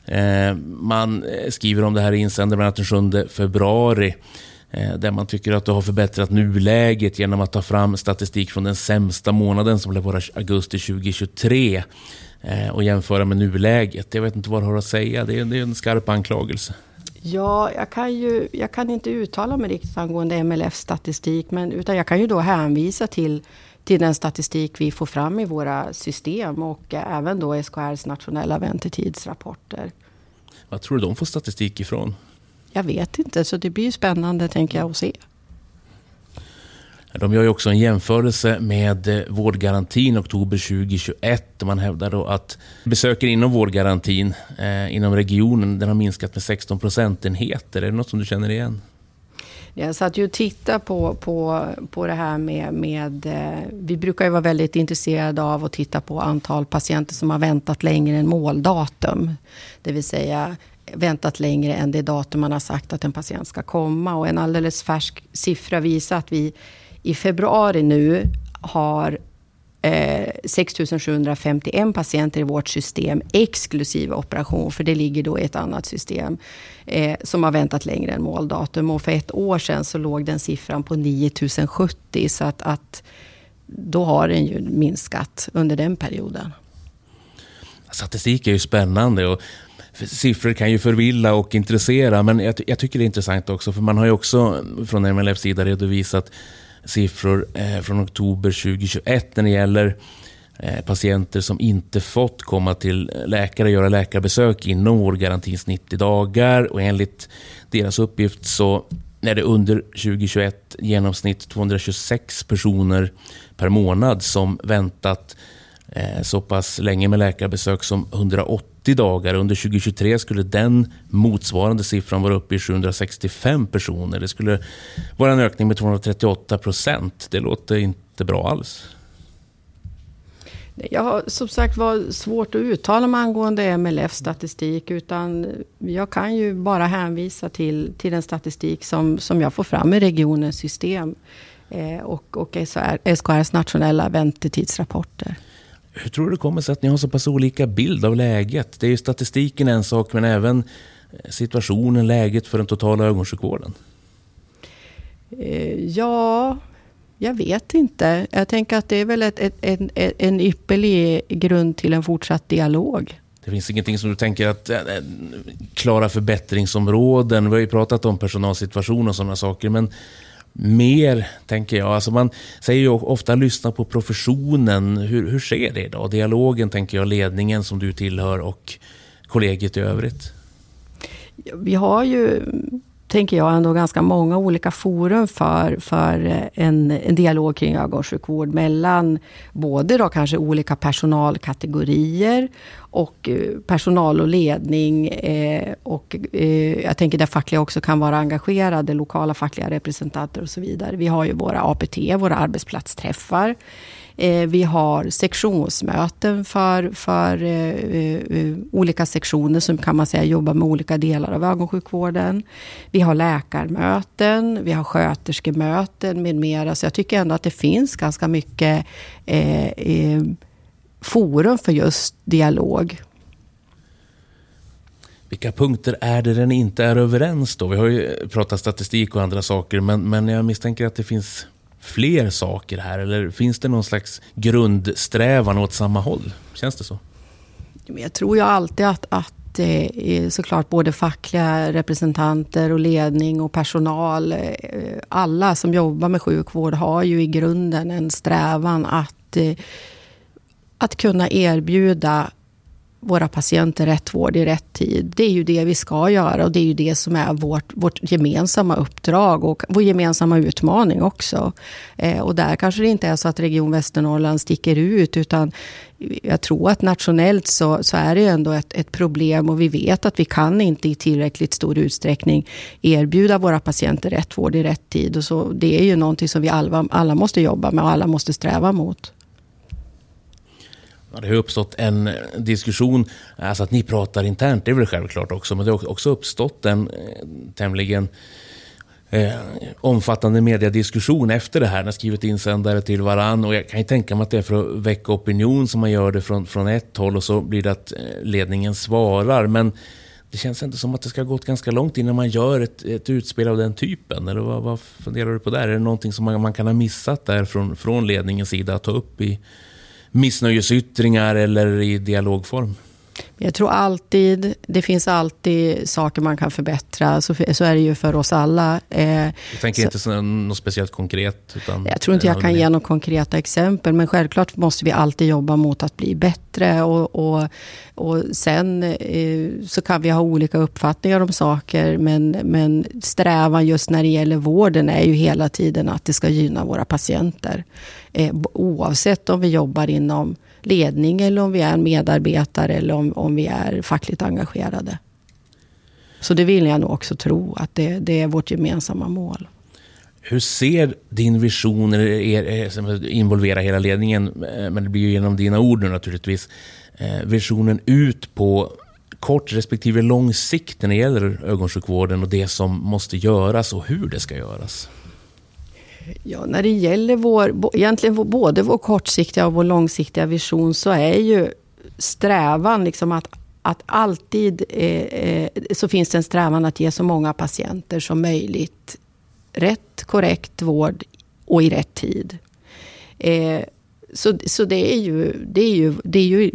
Eh, man eh, skriver om det här i insändaren den 7 februari eh, där man tycker att du har förbättrat nuläget genom att ta fram statistik från den sämsta månaden som blev vara augusti 2023 eh, och jämföra med nuläget. Jag vet inte vad du har att säga. Det är, det är en skarp anklagelse. Ja, jag kan ju jag kan inte uttala mig riktigt angående MLF statistik, men utan jag kan ju då hänvisa till till den statistik vi får fram i våra system och även då SKRs nationella väntetidsrapporter. Vad tror du de får statistik ifrån? Jag vet inte, så det blir spännande tänker jag att se. De gör ju också en jämförelse med eh, vårdgarantin oktober 2021. Man hävdar då att besöken inom vårdgarantin eh, inom regionen den har minskat med 16 procentenheter. Är det något som du känner igen? Jag satt ju och tittade på, på, på det här med, med... Eh, vi brukar ju vara väldigt intresserade av att titta på antal patienter som har väntat längre än måldatum. Det vill säga väntat längre än det datum man har sagt att en patient ska komma. Och en alldeles färsk siffra visar att vi i februari nu har eh, 6 751 patienter i vårt system, exklusive operation, för det ligger då i ett annat system, eh, som har väntat längre än måldatum. Och för ett år sedan så låg den siffran på 9 070, så att, att då har den ju minskat under den perioden. Statistik är ju spännande och siffror kan ju förvilla och intressera, men jag, jag, tycker det är intressant också, för man har ju också från MLFs sida redovisat siffror eh, från oktober 2021 när det gäller eh, patienter som inte fått komma till eh, läkare och göra läkarbesök inom vårdgarantins 90 dagar. Och enligt deras uppgift så är det under 2021 genomsnitt 226 personer per månad som väntat eh, Eh, så pass länge med läkarbesök som 180 dagar. Under 2023 skulle den motsvarande siffran vara uppe i 765 personer. Det skulle vara en ökning med 238 procent. Det låter inte bra alls. Jag har som sagt var svårt att uttala mig angående MLF statistik. Utan jag kan ju bara hänvisa till, till den statistik som, som jag får fram i regionens system. Eh, och och SKRs nationella väntetidsrapporter. Hur tror du det kommer sig att ni har så pass olika bild av läget? Det är ju statistiken en sak, men även situationen, läget för den totala ögonsjukvården. Eh, ja, jag vet inte. Jag tänker att det är väl ett, ett, en, en ypperlig grund till en fortsatt dialog. Det finns ingenting som du tänker att äh, klara förbättringsområden. Vi har ju pratat om personalsituation och sådana saker, men mer, tänker jag. Alltså man säger ju ofta lyssna på professionen. Hur, hur sker det idag? Dialogen, tänker jag, ledningen som du tillhör och kollegiet i övrigt. Vi har ju tänker jag, ändå ganska många olika forum för, för eh, en, en dialog kring ögonsjukvård mellan både då kanske olika personalkategorier och eh, personal och ledning. Eh, och eh, jag tänker där fackliga också kan vara engagerade, lokala fackliga representanter och så vidare. Vi har ju våra APT, våra arbetsplatsträffar. Eh, vi har sektionsmöten för, för eh, eh, olika sektioner som kan man säga jobbar med olika delar av ögonsjukvården. Vi har läkarmöten, vi har sköterskemöten med mera. Så jag tycker ändå att det finns ganska mycket forum för just dialog. Vilka punkter är det den inte är överens då? Vi har ju pratat statistik och andra saker, men, men jag misstänker att det finns fler saker här? Eller finns det någon slags grundsträvan åt samma håll? Känns det så? Jag tror ju alltid att, att såklart både fackliga representanter och ledning och personal, eh, alla som jobbar med sjukvård har ju i grunden en strävan att, eh, att kunna erbjuda våra patienter rätt vård i rätt tid. Det är ju det vi ska göra och det är ju det som är vårt, vårt gemensamma uppdrag och vår gemensamma utmaning också. Eh, och där kanske det inte är så att Region Västernorrland sticker ut utan jag tror att nationellt så, så är det ändå ett, ett, problem och vi vet att vi kan inte i tillräckligt stor utsträckning erbjuda våra patienter rätt vård i rätt tid. Och så, det är ju någonting som vi alla, alla måste jobba med och alla måste sträva mot. Det har uppstått en eh, diskussion, alltså att ni pratar internt, det är väl självklart också, men det har också uppstått en eh, tämligen eh, omfattande mediediskussion efter det här. Ni har skrivit insändare till varann och jag kan ju tänka mig att det är för att väcka opinion som man gör det från, från ett håll och så blir det att eh, ledningen svarar. Men det känns inte som att det ska ha gått ganska långt innan man gör ett, ett utspel av den typen. Eller vad, vad funderar du på där? Är det någonting som man, man kan ha missat där från, från ledningens sida att ta upp i missnöjesyttringar eller i dialogform? Jag tror alltid, det finns alltid saker man kan förbättra. Så, så är det ju för oss alla. Eh, jag tänker så, inte så, något speciellt konkret. Utan jag tror inte jag kan ge några konkreta exempel. Men självklart måste vi alltid jobba mot att bli bättre. Och, och, och sen eh, så kan vi ha olika uppfattningar om saker. Men, men strävan just när det gäller vården är ju hela tiden att det ska gynna våra patienter. Eh, oavsett om vi jobbar inom ledning eller om vi är medarbetare eller om, om vi är fackligt engagerade. Så det vill jag nog också tro att det, det är vårt gemensamma mål. Hur ser din vision, eller er, eh, involvera hela ledningen, eh, men det blir ju genom dina ord nu naturligtvis, eh, visionen ut på kort respektive lång sikt när det gäller ögonsjukvården och det som måste göras och hur det ska göras? Ja, när det gäller vår, egentligen både vår kortsiktiga och vår långsiktiga vision så är ju strävan liksom att, att alltid eh, eh, så finns det en strävan att ge så många patienter som möjligt rätt, korrekt vård och i rätt tid. Eh, så, så det är ju, det är ju, det är ju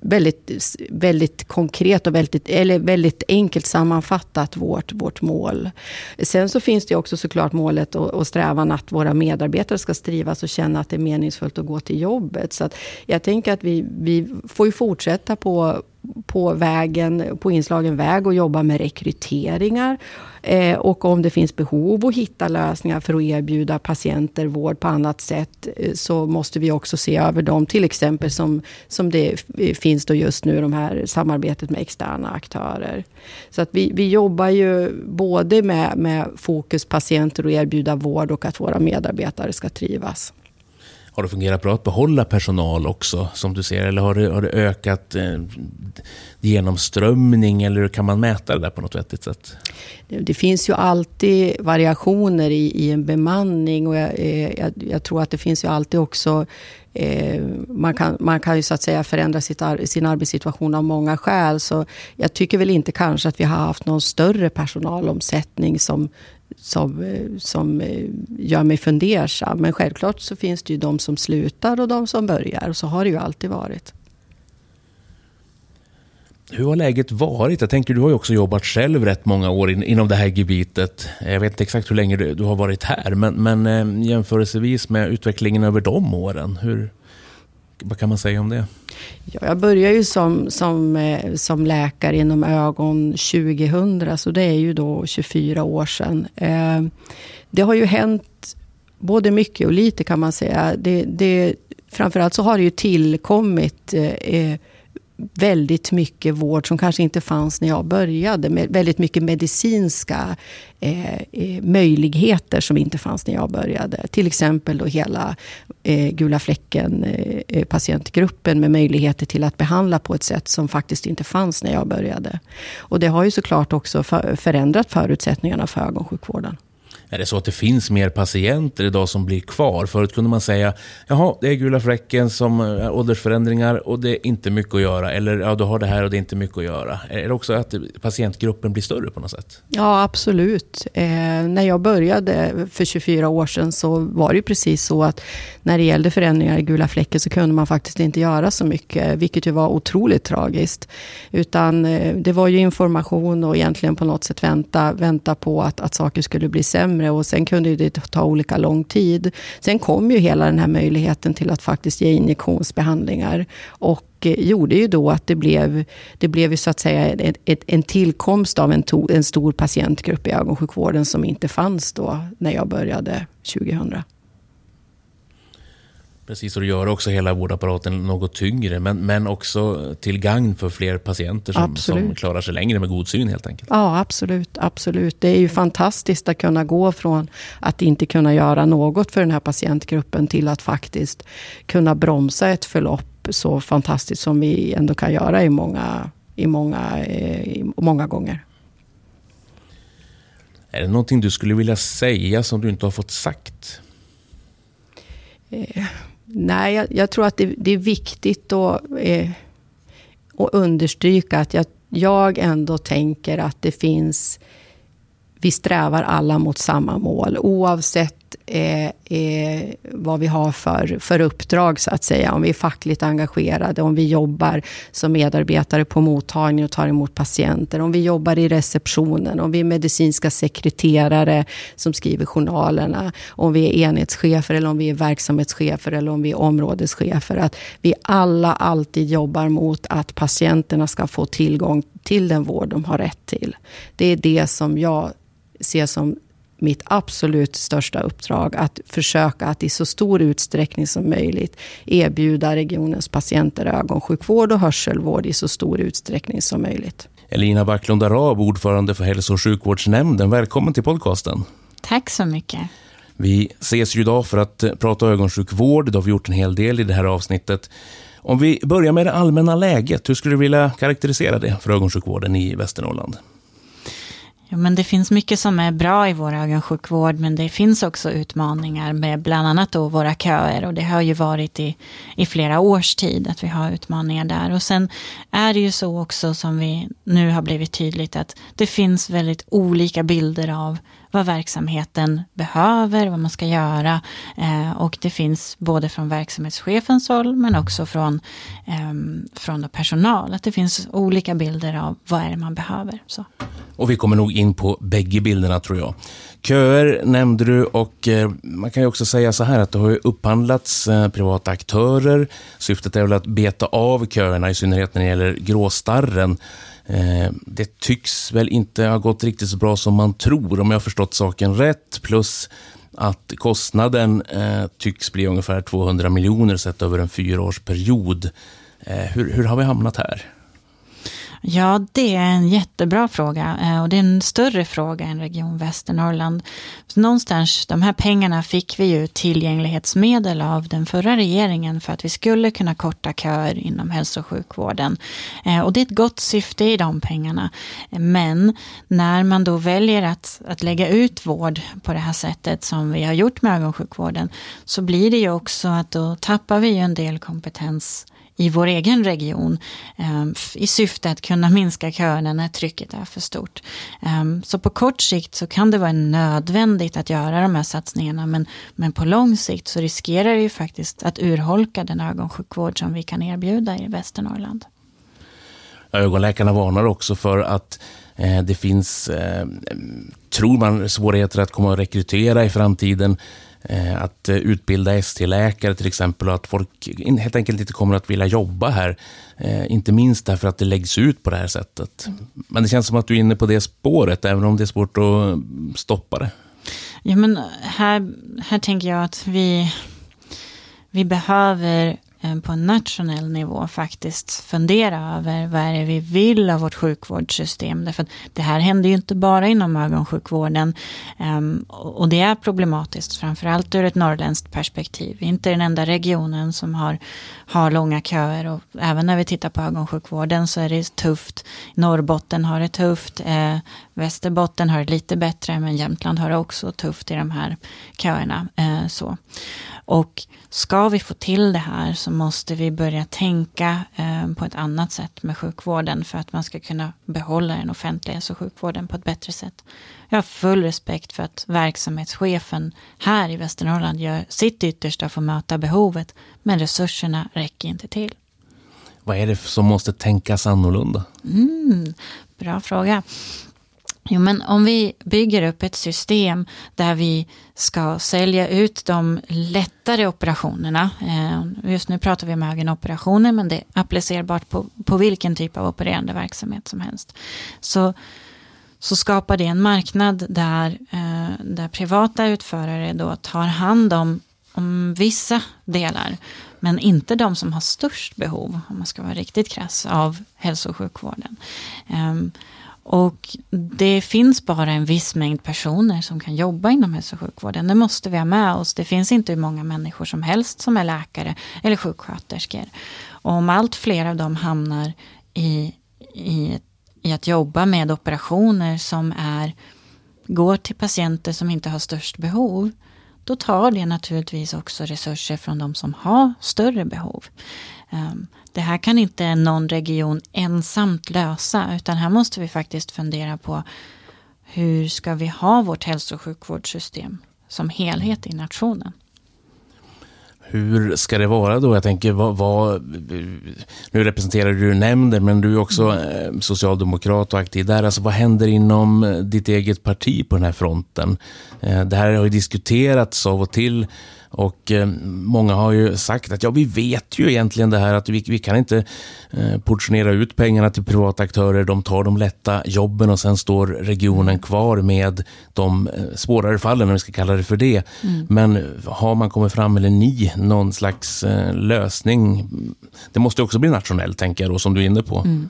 väldigt, väldigt konkret och väldigt, eller väldigt enkelt sammanfattat vårt, vårt mål. Sen så finns det också såklart målet och, och strävan att våra medarbetare ska strivas och känna att det är meningsfullt att gå till jobbet. Så att jag tänker att vi, vi får ju fortsätta på, på vägen, på inslagen väg och jobba med rekryteringar. Eh, och om det finns behov att hitta lösningar för att erbjuda patienter vård på annat sätt, eh, så måste vi också se över dem. Till exempel som, som det eh, finns då just nu, de här samarbetet med externa aktörer. Så att vi, vi jobbar ju både med, med fokus patienter och erbjuda vård och att våra medarbetare ska trivas. Har det fungerat bra att behålla personal också, som du ser? Eller har det, har det ökat eh, genomströmning, eller kan man mäta det där på något vettigt sätt? Det, finns ju alltid variationer i, i en bemanning och jag, eh, jag, jag, tror att det finns ju alltid också eh, man, kan, man kan ju så att säga förändra sitt, sin arbetssituation av många skäl. Så jag tycker väl inte kanske att vi har haft någon större personalomsättning som, som, som eh, gör mig fundersam. Men självklart så finns det ju de som slutar och de som börjar. Och så har det ju alltid varit. Hur har läget varit? Jag tänker, du har ju också jobbat själv rätt många år in, inom det här gebitet. Jag vet inte exakt hur länge du, du har varit här, men, men eh, jämförelsevis med utvecklingen över de åren, hur, vad kan man säga om det? Ja, jag började ju som, som, eh, som läkare inom ögon 2000, så det är ju då 24 år sedan. Eh, det har ju hänt både mycket och lite kan man säga. Det, det, framförallt så har det ju tillkommit eh, eh väldigt mycket vård som kanske inte fanns när jag började. Med väldigt mycket medicinska eh, eh, möjligheter som inte fanns när jag började. Till exempel då hela eh, gula fläcken eh, eh, patientgruppen med möjligheter till att behandla på ett sätt som faktiskt inte fanns när jag började. Och det har ju såklart också för, förändrat förutsättningarna för ögonsjukvården. Är det så att det finns mer patienter idag som blir kvar? Förut kunde man säga, jaha, det är gula fläcken som är åldersförändringar och det är inte mycket att göra. Eller ja, du har det här och det är inte mycket att göra. Är det också att patientgruppen blir större på något sätt? Ja, absolut. Eh, när jag började för 24 år sedan så var det ju precis så att när det gällde förändringar i gula fläcken så kunde man faktiskt inte göra så mycket, vilket ju var otroligt tragiskt. Utan eh, det var ju information och egentligen på något sätt vänta, vänta på att, att saker skulle bli sämre sämre och sen kunde det ta olika lång tid. Sen kom ju hela den här möjligheten till att faktiskt ge injektionsbehandlingar och eh, gjorde ju då att det blev, det blev ju så att säga en, en tillkomst av en, to, en stor patientgrupp i ögonsjukvården som inte fanns då när jag började 2000. Precis, och det gör också hela vårdapparaten något tyngre, men, men också till gagn för fler patienter som, som klarar sig längre med god syn helt enkelt. Ja, absolut, absolut. Det är ju fantastiskt att kunna gå från att inte kunna göra något för den här patientgruppen till att faktiskt kunna bromsa ett förlopp så fantastiskt som vi ändå kan göra i många, i många, eh, i många gånger. Är det någonting du skulle vilja säga som du inte har fått sagt? Nej, jag, jag, tror att det, det är viktigt att, eh, att understryka att jag, jag ändå tänker att det finns... Vi strävar alla mot samma mål, oavsett eh, eh, vad vi har för, för uppdrag, så att säga. Om vi är fackligt engagerade, om vi jobbar som medarbetare på mottagning och tar emot patienter, om vi jobbar i receptionen, om vi är medicinska sekreterare som skriver journalerna, om vi är enhetschefer eller om vi är verksamhetschefer eller om vi är områdeschefer. Att vi alla alltid jobbar mot att patienterna ska få tillgång till den vård de har rätt till. Det är det som jag ser som mitt absolut största uppdrag att försöka att i så stor utsträckning som möjligt erbjuda regionens patienter ögonsjukvård och hörselvård i så stor utsträckning som möjligt. Elina Backlund Arab, ordförande för Hälso och sjukvårdsnämnden. Välkommen till podcasten. Tack så mycket. Vi ses ju idag för att prata ögonsjukvård. Det har vi gjort en hel del i det här avsnittet. Om vi börjar med det allmänna läget, hur skulle du vilja karaktärisera det för ögonsjukvården i Västernorrland? Ja, men det finns mycket som är bra i vår ögonsjukvård, men det finns också utmaningar med bland annat då våra köer. Och det har ju varit i, i flera års tid att vi har utmaningar där. Och sen är det ju så också som vi nu har blivit tydligt att det finns väldigt olika bilder av vad verksamheten behöver, vad man ska göra. Eh, och det finns både från verksamhetschefens håll men också från, eh, från personal. Att det finns olika bilder av vad är det man behöver. Så. Och vi kommer nog in på bägge bilderna tror jag. Köer nämnde du och eh, man kan ju också säga så här att det har ju upphandlats eh, privata aktörer. Syftet är väl att beta av köerna, i synnerhet när det gäller gråstarren. Eh, det tycks väl inte ha gått riktigt så bra som man tror, om jag har förstått saken rätt. Plus att kostnaden eh, tycks bli ungefär 200 miljoner sett över en fyraårsperiod. Eh, hur, hur har vi hamnat här? Ja, det är en jättebra fråga eh, och det är en större fråga än Region Västernorrland. Någonstans, de här pengarna fick vi ju tillgänglighetsmedel av den förra regeringen för att vi skulle kunna korta köer inom hälso och sjukvården. Eh, och det är ett gott syfte i de pengarna. Men när man då väljer att, att lägga ut vård på det här sättet som vi har gjort med ögonsjukvården så blir det ju också att då tappar vi ju en del kompetens i vår egen region ehm, i syfte att kunna minska köerna när trycket är för stort. Ehm, så på kort sikt så kan det vara nödvändigt att göra de här satsningarna men, men på lång sikt så riskerar det ju faktiskt att urholka den ögonsjukvård som vi kan erbjuda i Västernorrland. Ögonläkarna varnar också för att eh, det finns, eh, tror man, svårigheter att komma och rekrytera i framtiden Eh, att eh, utbilda ST-läkare till exempel och att folk helt enkelt inte kommer att vilja jobba här. Eh, inte minst därför att det läggs ut på det här sättet. Men det känns som att du är inne på det spåret, även om det är svårt att mm, stoppa det. Ja, men här, här tänker jag att vi, vi behöver Eh, på en nationell nivå faktiskt fundera över vad är det vi vill av vårt sjukvårdssystem. Därför att det här händer ju inte bara inom ögonsjukvården ehm, och det är problematiskt, framförallt ur ett norrländskt perspektiv. Vi är inte den enda regionen som har, har långa köer och även när vi tittar på ögonsjukvården så är det tufft. Norrbotten har det tufft, eh, Västerbotten har det lite bättre men Jämtland har det också tufft i de här köerna. Eh, så. Och ska vi få till det här så måste vi börja tänka eh, på ett annat sätt med sjukvården för att man ska kunna behålla den offentliga hälso och sjukvården på ett bättre sätt. Jag har full respekt för att verksamhetschefen här i Västernorrland gör sitt yttersta för att möta behovet, men resurserna räcker inte till. Vad är det som måste tänkas annorlunda? Mm, bra fråga. Jo, men om vi bygger upp ett system där vi ska sälja ut de lättare operationerna. Eh, just nu pratar vi om ögonoperationer, men det är applicerbart på, på vilken typ av opererande verksamhet som helst. Så, så skapar det en marknad där, eh, där privata utförare då tar hand om, om vissa delar, men inte de som har störst behov, om man ska vara riktigt krass, av hälso och sjukvården. Ehm, och det finns bara en viss mängd personer som kan jobba inom hälso och sjukvården. Det måste vi ha med oss. Det finns inte hur många människor som helst som är läkare eller sjuksköterskor. Och om allt fler av dem hamnar i, i, i att jobba med operationer som är, går till patienter som inte har störst behov, då tar det naturligtvis också resurser från de som har större behov. Um, det här kan inte någon region ensamt lösa, utan här måste vi faktiskt fundera på hur ska vi ha vårt hälso och sjukvårdssystem som helhet i nationen? Hur ska det vara då? Jag tänker, vad, vad, nu representerar du nämnden, men du är också mm. eh, socialdemokrat och aktiv där. Alltså, vad händer inom ditt eget parti på den här fronten? Eh, det här har ju diskuterats av och till och eh, många har ju sagt att ja, vi vet ju egentligen det här att vi, vi kan inte eh, portionera ut pengarna till privata aktörer. De tar de lätta jobben och sen står regionen kvar med de eh, svårare fallen, om vi ska kalla det för det. Mm. Men har man kommit fram, eller ni, någon slags eh, lösning? Det måste också bli nationellt, tänker jag då, som du är inne på. Mm.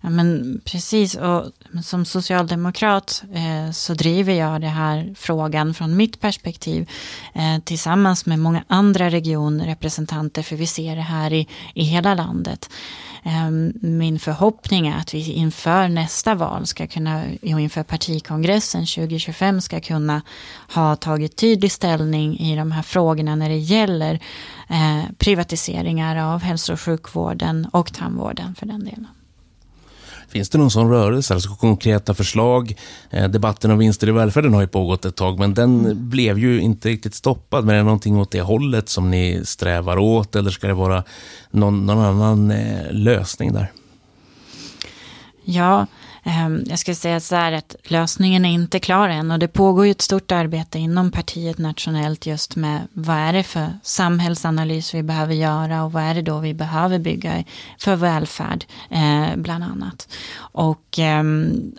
Ja, men precis, och som socialdemokrat eh, så driver jag den här frågan från mitt perspektiv eh, tillsammans med många andra regionrepresentanter, för vi ser det här i, i hela landet. Eh, min förhoppning är att vi inför nästa val ska kunna, och inför partikongressen 2025 ska kunna ha tagit tydlig ställning i de här frågorna när det gäller eh, privatiseringar av hälso och sjukvården och tandvården för den delen. Finns det någon sån rörelse, alltså konkreta förslag? Eh, debatten om vinster i välfärden har ju pågått ett tag, men den blev ju inte riktigt stoppad. Men är det någonting åt det hållet som ni strävar åt, eller ska det vara någon, någon annan eh, lösning där? Ja, Ehm, jag skulle säga så här att lösningen är inte klar än och det pågår ju ett stort arbete inom partiet nationellt just med vad är det för samhällsanalys vi behöver göra och vad är det då vi behöver bygga för välfärd eh, bland annat. Och ehm,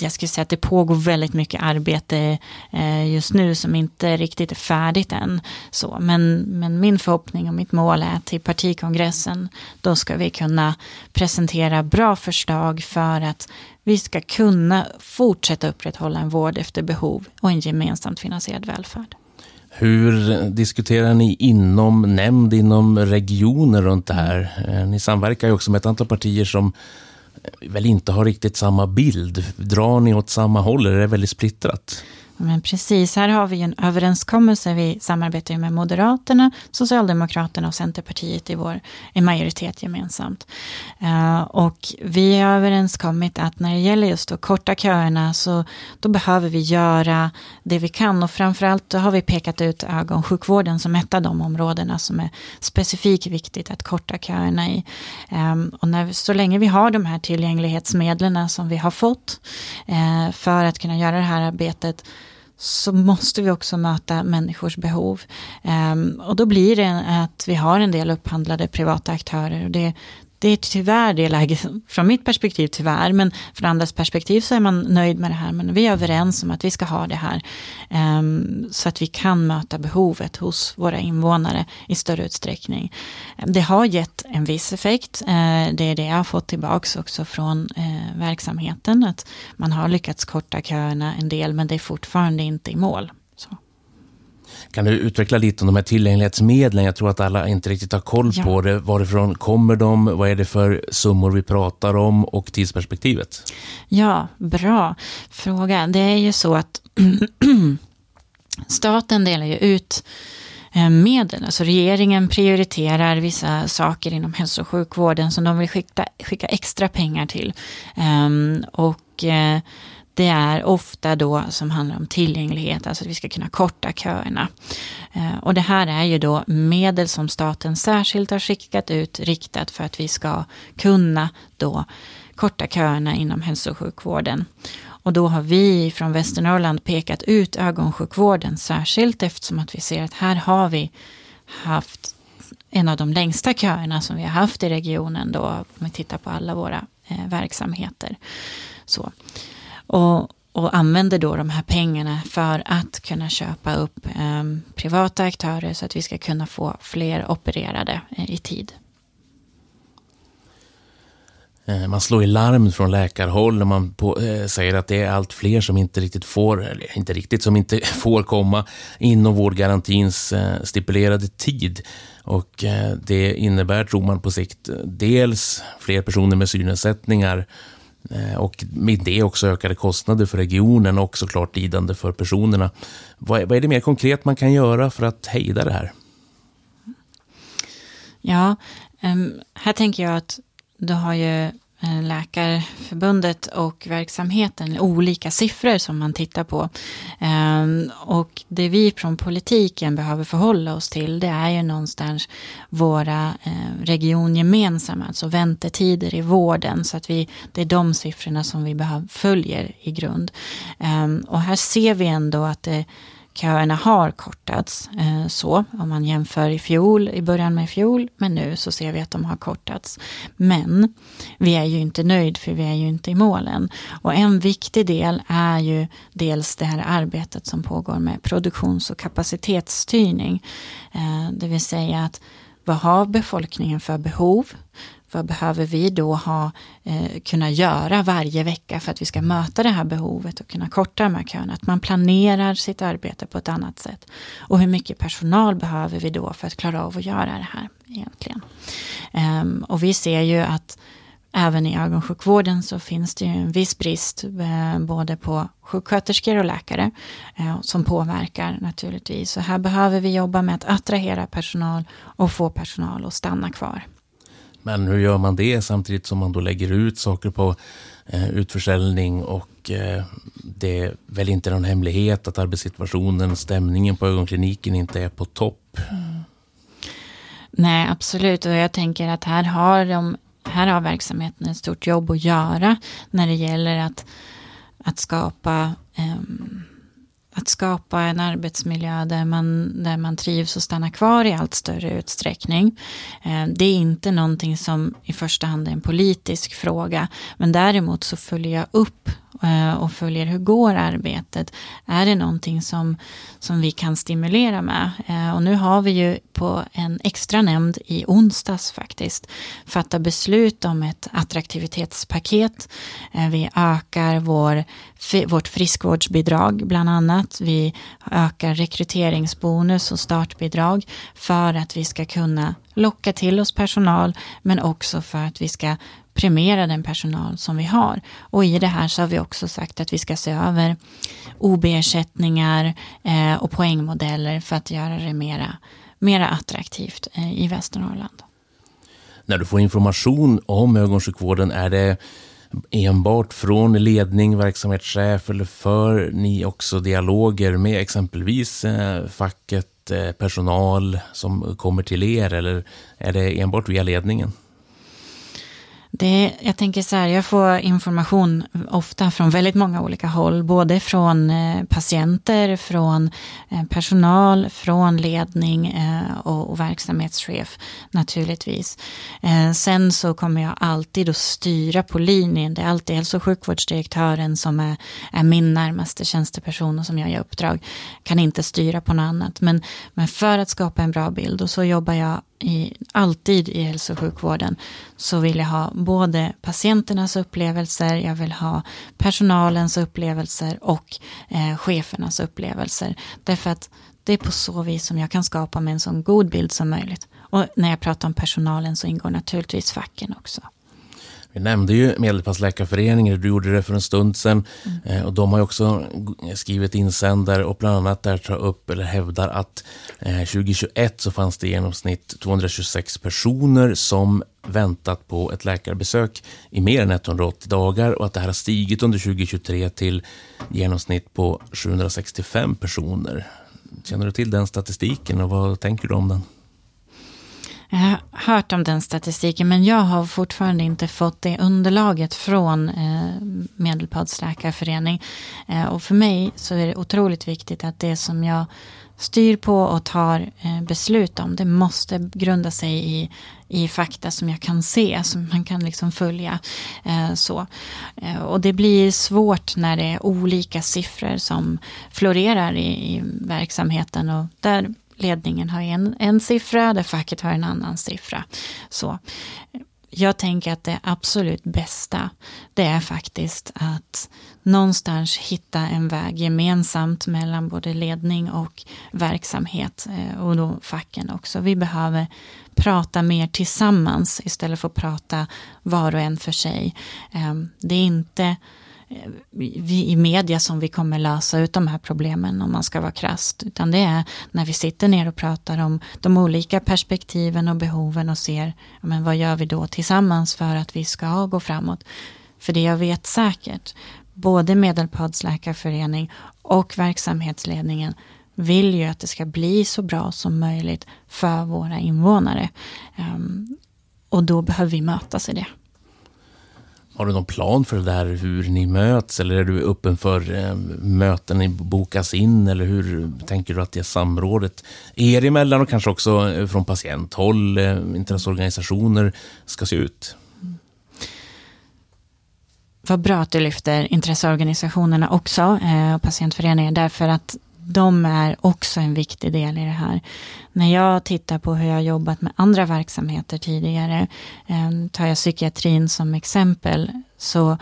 jag skulle säga att det pågår väldigt mycket arbete eh, just nu som inte riktigt är färdigt än. Så, men, men min förhoppning och mitt mål är att till partikongressen då ska vi kunna presentera bra förslag för att vi ska kunna fortsätta upprätthålla en vård efter behov och en gemensamt finansierad välfärd. Hur diskuterar ni inom nämnd, inom regioner runt det här? Eh, ni samverkar ju också med ett antal partier som väl inte har riktigt samma bild. Drar ni åt samma håll eller är det väldigt splittrat? Men precis, här har vi en överenskommelse. Vi samarbetar med Moderaterna, Socialdemokraterna och Centerpartiet i vår i majoritet gemensamt. Uh, och vi har överenskommit att när det gäller just att korta köerna så då behöver vi göra det vi kan och framförallt då har vi pekat ut ögonsjukvården som ett av de områdena som är specifikt viktigt att korta köerna i. Um, och när, så länge vi har de här tillgänglighetsmedlen som vi har fått uh, för att kunna göra det här arbetet så måste vi också möta människors behov. Um, och då blir det att vi har en del upphandlade privata aktörer. Och det, det är tyvärr det läget, från mitt perspektiv tyvärr, men från andras perspektiv så är man nöjd med det här. Men vi är överens om att vi ska ha det här um, så att vi kan möta behovet hos våra invånare i större utsträckning. Det har gett en viss effekt. Uh, det är det jag har fått tillbaka också från uh, verksamheten, att man har lyckats korta köerna en del, men det är fortfarande inte i mål. Kan du utveckla lite om de här tillgänglighetsmedlen? Jag tror att alla inte riktigt har koll ja. på det. Varifrån kommer de? Vad är det för summor vi pratar om och tidsperspektivet? Ja, bra fråga. Det är ju så att staten delar ju ut eh, medel. Alltså regeringen prioriterar vissa saker inom hälso och sjukvården som de vill skicka, skicka extra pengar till. Um, och uh, det är ofta då som handlar om tillgänglighet, alltså att vi ska kunna korta köerna. Eh, och det här är ju då medel som staten särskilt har skickat ut riktat för att vi ska kunna då korta köerna inom hälso och sjukvården. Och då har vi från Västernorrland pekat ut ögonsjukvården särskilt eftersom att vi ser att här har vi haft en av de längsta köerna som vi har haft i regionen då, om vi tittar på alla våra eh, verksamheter. Så. Och, och använder då de här pengarna för att kunna köpa upp eh, privata aktörer så att vi ska kunna få fler opererade eh, i tid. Eh, man slår i larm från läkarhåll när man på, eh, säger att det är allt fler som inte riktigt får, eller inte riktigt, som inte får komma inom vårdgarantins eh, stipulerade tid. Och eh, det innebär, tror man på sikt, dels fler personer med synnedsättningar Eh, Eh, och med det också ökade kostnader för regionen och såklart lidande för personerna. Vad är det mer konkret man kan göra för att hejda det här? Ja, ehm, här tänker jag att du har ju Eh, Läkarförbundet och verksamheten, olika siffror som man tittar på. Ehm, och det vi från politiken behöver förhålla oss till, det är ju någonstans våra eh, regiongemensamma, alltså väntetider i vården, så att vi, det är de siffrorna som vi behöver, följer i grund. Ehm, och här ser vi ändå att det köerna har kortats. Eh, så om man jämför i fjol, i början med fjol, men nu så ser vi att de har kortats. Men vi är ju inte nöjd för vi är ju inte i målen. Och en viktig del är ju dels det här arbetet som pågår med produktions och kapacitetsstyrning. Eh, det vill säga att vad har befolkningen för behov? Vad behöver vi då ha, eh, kunna göra varje vecka för att vi ska möta det här behovet och kunna korta de här köerna? Att man planerar sitt arbete på ett annat sätt. Och hur mycket personal behöver vi då för att klara av att göra det här egentligen? Um, och vi ser ju att även i ögonsjukvården så finns det ju en viss brist eh, både på sjuksköterskor och läkare eh, som påverkar naturligtvis. Så här behöver vi jobba med att attrahera personal och få personal att stanna kvar. Men hur gör man det samtidigt som man då lägger ut saker på eh, utförsäljning och eh, det är väl inte någon hemlighet att arbetssituationen, stämningen på ögonkliniken inte är på topp. Mm. Nej, absolut. Och jag tänker att här har, de, här har verksamheten ett stort jobb att göra när det gäller att, att skapa um, att skapa en arbetsmiljö där man, där man trivs och stannar kvar i allt större utsträckning. Eh, det är inte någonting som i första hand är en politisk fråga, men däremot så följer jag upp Eh, och följer hur går arbetet. Är det någonting som, som vi kan stimulera med? Eh, och nu har vi ju på en extra nämnd i onsdags faktiskt fattat beslut om ett attraktivitetspaket. Eh, vi ökar vår, vårt friskvårdsbidrag bland annat. Vi ökar rekryteringsbonus och startbidrag för att vi ska kunna locka till oss personal men också för att vi ska premiera den personal som vi har. Och i det här så har vi också sagt att vi ska se över OB-ersättningar eh, och poängmodeller för att göra det mera, mera attraktivt eh, i Västernorrland. När du får information om ögonsjukvården, är det enbart från ledning, verksamhetschef eller för ni också dialoger med exempelvis eh, facket, eh, personal som kommer till er eller är det enbart via ledningen? Det, jag tänker så här, jag får information ofta från väldigt många olika håll. Både från eh, patienter, från eh, personal, från ledning eh, och, och, verksamhetschef naturligtvis. Sen så kommer jag alltid att styra på linjen. Det är alltid hälso och sjukvårdsdirektören som är, är min närmaste tjänsteperson och som jag ger uppdrag. Kan inte styra på något annat. Men, men för att skapa en bra bild och så jobbar jag i, alltid i hälso och sjukvården så vill jag ha både patienternas upplevelser, jag vill ha personalens upplevelser och eh, chefernas upplevelser. Därför att det är på så vis som jag kan skapa mig en så god bild som möjligt. Och när jag pratar om personalen så ingår naturligtvis facken också. Vi nämnde ju Medelpadsläkarföreningen, du gjorde det för en stund sedan. Mm. Och de har också skrivit insändare och bland annat där tar upp eller hävdar att 2021 eh, så fanns det i genomsnitt 226 personer som väntat på ett läkarbesök i mer än 180 dagar och att det här har stigit under 2023 till genomsnitt på 765 personer. Känner du till den statistiken och vad tänker du om den? Jag har hört om den statistiken men jag har fortfarande inte fått det underlaget från eh, Medelpads läkarförening. Eh, och för mig så är det otroligt viktigt att det som jag styr på och tar eh, beslut om, det måste grunda sig i, i fakta som jag kan se, som man kan liksom följa. Eh, så. Eh, och det blir svårt när det är olika siffror som florerar i, i verksamheten och där ledningen har en, en siffra, där facket har en annan siffra. Så jag tänker att det absolut bästa, det är faktiskt att någonstans hitta en väg gemensamt mellan både ledning och verksamhet eh, och då facken också. Vi behöver prata mer tillsammans istället för att prata var och en för sig. Ehm, det är inte Eh, vi, i media som vi kommer lösa ut de här problemen om man ska vara krasst. Utan det är när vi sitter ner och pratar om de olika perspektiven och behoven och ser men vad gör vi då tillsammans för att vi ska gå framåt. För det jag vet säkert, både Medelpads läkarförening och verksamhetsledningen vill ju att det ska bli så bra som möjligt för våra invånare. Ehm, och då behöver vi mötas i det. Har du någon plan för det där, hur ni möts eller är du öppen för eh, möten ni bokas in eller hur tänker du att det samrådet er emellan och kanske också eh, från patienthåll, eh, intresseorganisationer ska se ut? Vad bra att du lyfter intresseorganisationerna också, eh, och patientföreningar, därför att de är också en viktig del i det här. När jag tittar på hur jag har jobbat med andra verksamheter tidigare, eh, tar jag psykiatrin som exempel, så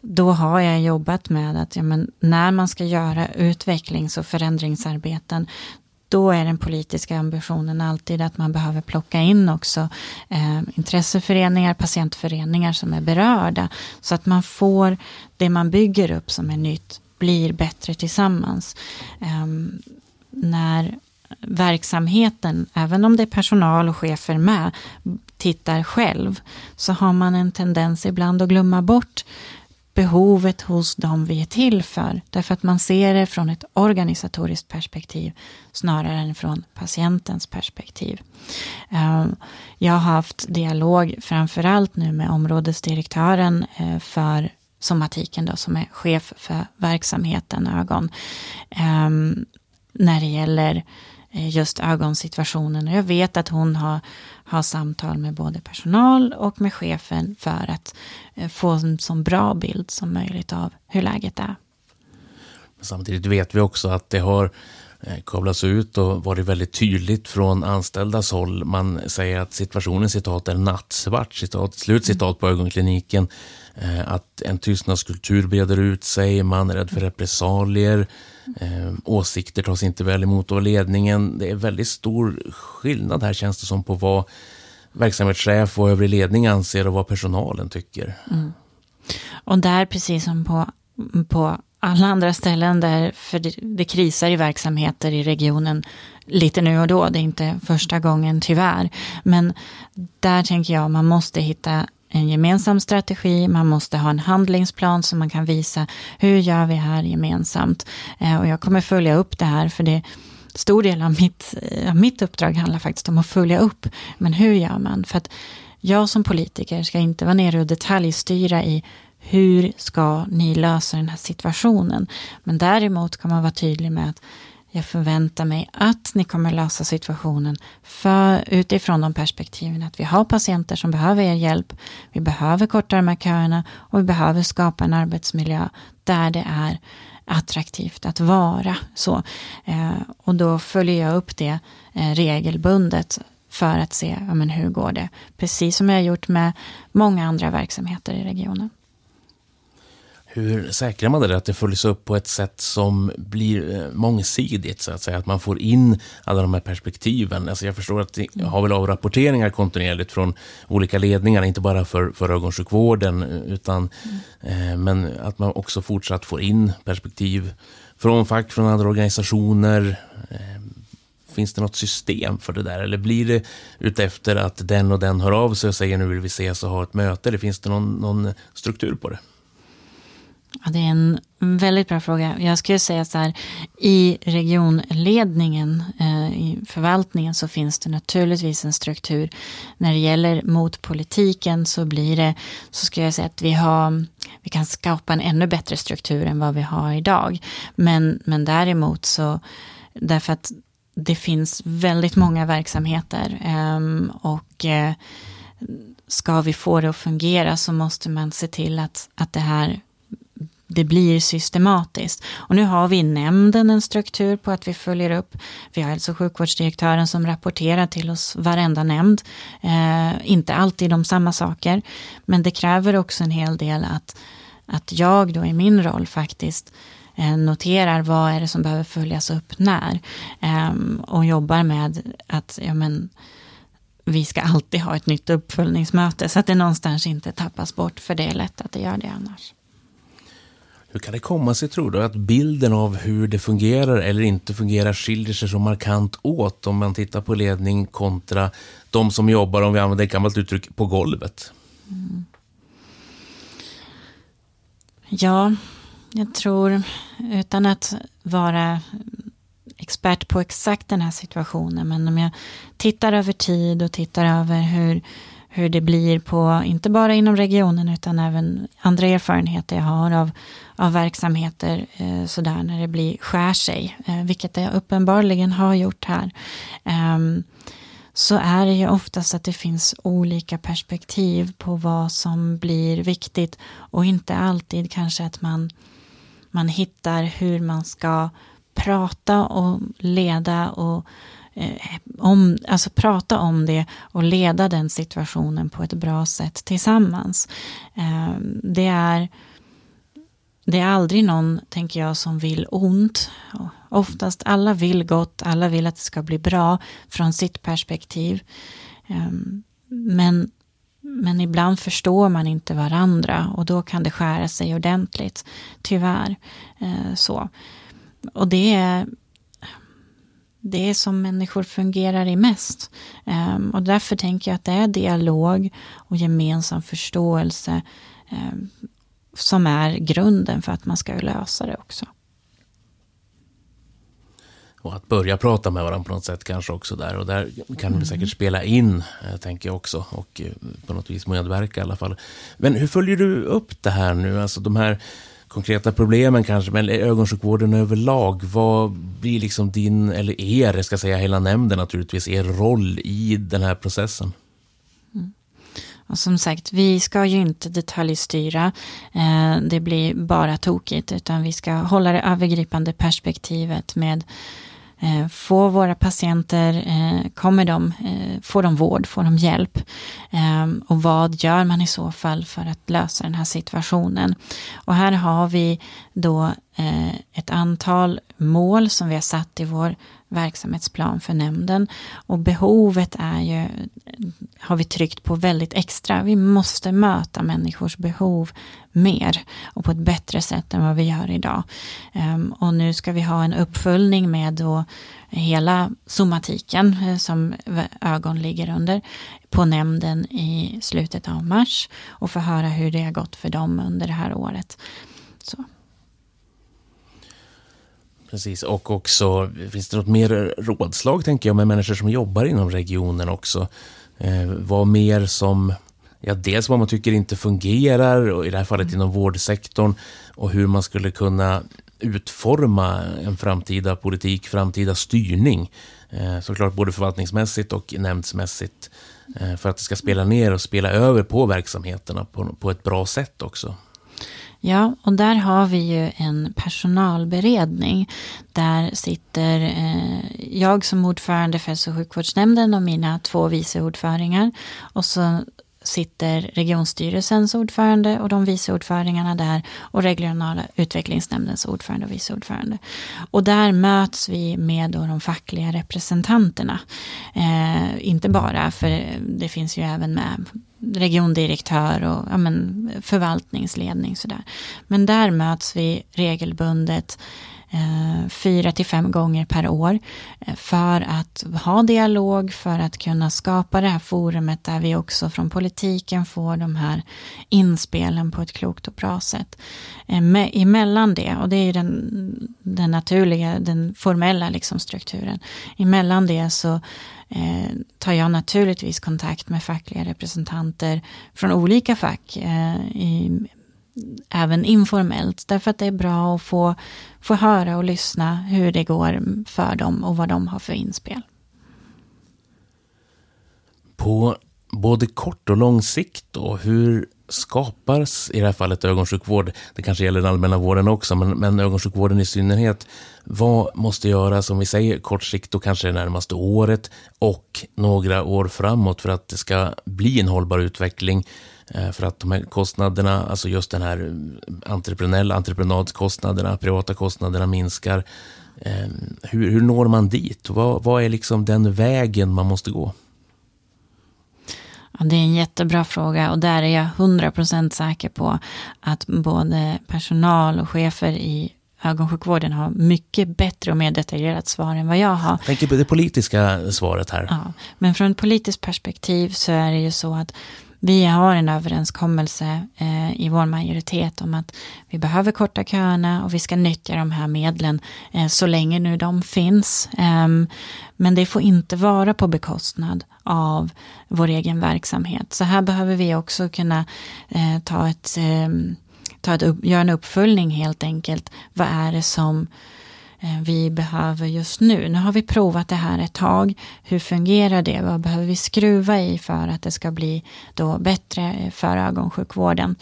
då har jag jobbat med att ja, men när man ska göra utvecklings och förändringsarbeten, då är den politiska ambitionen alltid att man behöver plocka in också eh, intresseföreningar, patientföreningar som är berörda, så att man får det man bygger upp som är nytt blir bättre tillsammans. Um, när verksamheten, även om det är personal och chefer med, tittar själv så har man en tendens ibland att glömma bort behovet hos dem vi är till för. Därför att man ser det från ett organisatoriskt perspektiv snarare än från patientens perspektiv. Ehm, jag har haft dialog framförallt nu med områdesdirektören eh, för somatiken då, som är chef för verksamheten ögon. Ehm, när det gäller eh, just ögonsituationen. Och jag vet att hon har, har samtal med både personal och med chefen för att eh, få en så bra bild som möjligt av hur läget är. Samtidigt vet vi också att det har eh, kablats ut och varit väldigt tydligt från anställdas håll. Man säger att situationen citat är nattsvart, citat, slut citat på ögonkliniken. Eh, att en tystnadskultur breder ut sig, man är rädd för repressalier, eh, åsikter tas inte väl emot av ledningen. Det är väldigt stor skillnad här känns det som på vad verksamhetschef och övrig ledning anser och vad personalen tycker. Mm. Och där, precis som på, på alla andra ställen där för det, det krisar i verksamheter i regionen lite nu och då. Det är inte första gången tyvärr. Men där tänker jag man måste hitta en gemensam strategi, man måste ha en handlingsplan som man kan visa hur gör vi här gemensamt. Eh, och jag kommer följa upp det här för det stor del av mitt, eh, av mitt uppdrag handlar faktiskt om att följa upp. Men hur gör man? För att jag som politiker ska inte vara nere och detaljstyra i hur ska ni lösa den här situationen? Men däremot kan man vara tydlig med att jag förväntar mig att ni kommer lösa situationen för, utifrån de perspektiven att vi har patienter som behöver er hjälp. Vi behöver korta de här köerna och vi behöver skapa en arbetsmiljö där det är attraktivt att vara. Så, eh, och då följer jag upp det eh, regelbundet för att se ja, men hur går det. Precis som jag har gjort med många andra verksamheter i regionen. Hur säkrar man det att det följs upp på ett sätt som blir eh, mångsidigt så att säga? Att man får in alla de här perspektiven. Alltså jag förstår att jag har väl avrapporteringar kontinuerligt från olika ledningar, inte bara för, för ögonsjukvården, utan mm. eh, men att man också fortsatt får in perspektiv från fack, från andra organisationer. Eh, finns det något system för det där? Eller blir det utefter att den och den hör av sig och säger nu vill vi ses och ha ett möte? Eller finns det någon, någon struktur på det? Ja, det är en väldigt bra fråga. Jag skulle säga så här, i regionledningen, eh, i förvaltningen så finns det naturligtvis en struktur. När det gäller mot politiken så blir det, så skulle jag säga att vi har, vi kan skapa en ännu bättre struktur än vad vi har idag. Men, men däremot så, därför att det finns väldigt många verksamheter ehm, och eh, ska vi få det att fungera så måste man se till att, att det här det blir systematiskt. Och nu har vi i nämnden en struktur på att vi följer upp. Vi har hälso och sjukvårdsdirektören som rapporterar till oss varenda nämnd. Eh, inte alltid om samma saker, men det kräver också en hel del att, att jag då i min roll faktiskt eh, noterar vad är det som behöver följas upp när. Eh, och jobbar med att, ja men, vi ska alltid ha ett nytt uppföljningsmöte så att det någonstans inte tappas bort, för det är lätt att det gör det annars. Hur kan det komma sig, tror du, att bilden av hur det fungerar eller inte fungerar skiljer sig så markant åt om man tittar på ledning kontra de som jobbar, om vi använder ett gammalt uttryck, på golvet? Mm. Ja, jag tror, utan att vara expert på exakt den här situationen, men om jag tittar över tid och tittar över hur hur det blir på, inte bara inom regionen utan även andra erfarenheter jag har av, av verksamheter eh, sådär när det blir skär sig, eh, vilket det uppenbarligen har gjort här. Eh, så är det ju oftast att det finns olika perspektiv på vad som blir viktigt och inte alltid kanske att man, man hittar hur man ska prata och leda och eh, om, alltså prata om det och leda den situationen på ett bra sätt tillsammans. Eh, det är det är aldrig någon, tänker jag, som vill ont. Oftast alla vill gott, alla vill att det ska bli bra från sitt perspektiv. Eh, men, men ibland förstår man inte varandra och då kan det skära sig ordentligt. Tyvärr. Eh, så. Och det är det är som människor fungerar i mest. Um, och därför tänker jag att det är dialog och gemensam förståelse um, som är grunden för att man ska lösa det också. Och att börja prata med varandra på något sätt kanske också där. Och där kan vi säkert mm. spela in, eh, tänker jag också. Och eh, på något vis medverka i alla fall. Men hur följer du upp det här nu? Alltså de här konkreta problemen kanske, men ögonsjukvården överlag. Vad blir liksom din, eller er, ska säga hela nämnden naturligtvis, er roll i den här processen? Mm. Och som sagt, vi ska ju inte detaljstyra. Eh, det blir bara tokigt, utan vi ska hålla det övergripande perspektivet med Eh, får våra patienter, eh, kommer de, eh, får de vård, får de hjälp? Och vad gör man i så fall för att lösa den här situationen? Och här har vi då ett antal mål som vi har satt i vår verksamhetsplan för nämnden. Och behovet är ju, har vi tryckt på väldigt extra. Vi måste möta människors behov mer och på ett bättre sätt än vad vi gör idag. Um, och nu ska vi ha en uppföljning med då hela somatiken eh, som ögon ligger under på nämnden i slutet av mars och få höra hur det har gått för dem under det här året. Så. Precis, och också finns det något mer rådslag tänker jag med människor som jobbar inom regionen också? Eh, vad mer som, ja dels vad man tycker inte fungerar, och i det här fallet mm. inom vårdsektorn, och hur man skulle kunna utforma en framtida politik, framtida styrning. Eh, såklart både förvaltningsmässigt och nämndsmässigt. Eh, för att det ska spela ner och spela över på verksamheterna på, på ett bra sätt också. Ja, och där har vi ju en personalberedning. Där sitter eh, jag som ordförande för hälso och sjukvårdsnämnden och mina två vice ordföringar. Och så sitter regionstyrelsens ordförande och de vice ordföringarna där och regionala utvecklingsnämndens ordförande och vice ordförande. Och där möts vi med de fackliga representanterna. Eh, inte bara, för det finns ju även med regiondirektör och ja, men, förvaltningsledning. Sådär. Men där möts vi regelbundet eh, fyra till fem gånger per år eh, för att ha dialog, för att kunna skapa det här forumet där vi också från politiken får de här inspelen på ett klokt och bra sätt. Eh, emellan det, och det är den, den naturliga, den formella liksom strukturen, emellan det så eh, tar jag naturligtvis kontakt med fackliga representanter från olika fack, eh, i, även informellt, därför att det är bra att få, få höra och lyssna hur det går för dem och vad de har för inspel. På både kort och lång sikt då, hur skapas i det här fallet ögonsjukvård, det kanske gäller den allmänna vården också, men, men ögonsjukvården i synnerhet. Vad måste göras, om vi säger kort sikt, och kanske det närmaste året och några år framåt för att det ska bli en hållbar utveckling? Eh, för att de här kostnaderna, alltså just den här eh, entreprenella entreprenadskostnaderna, privata kostnaderna minskar. Eh, hur, hur når man dit? Vad, vad är liksom den vägen man måste gå? Ja, det är en jättebra fråga och där är jag 100% säker på att både personal och chefer i ögonsjukvården har mycket bättre och mer detaljerat svar än vad jag har. Jag tänker på det politiska svaret här. Ja, men från ett politiskt perspektiv så är det ju så att vi har en överenskommelse eh, i vår majoritet om att vi behöver korta köerna och vi ska nyttja de här medlen eh, så länge nu de finns. Eh, men det får inte vara på bekostnad av vår egen verksamhet. Så här behöver vi också kunna eh, ta ett, ehm, ta ett upp, göra en uppföljning helt enkelt. Vad är det som Eh, vi behöver just nu. Nu har vi provat det här ett tag. Hur fungerar det? Vad behöver vi skruva i för att det ska bli då bättre för ögonsjukvården?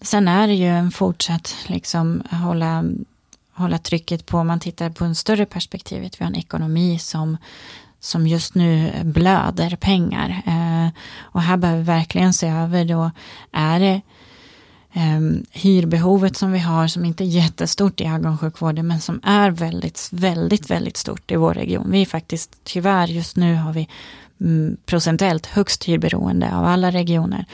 Sen är det ju en fortsatt liksom hålla, hålla trycket på, om man tittar på en större perspektivet. Vi har en ekonomi som som just nu blöder pengar. Eh, och här behöver vi verkligen se över då, är det Ehm, hyrbehovet som vi har som inte är jättestort i ögonsjukvården men som är väldigt, väldigt, väldigt stort i vår region. Vi är faktiskt, tyvärr just nu har vi mm, procentuellt högst hyrberoende av alla regioner.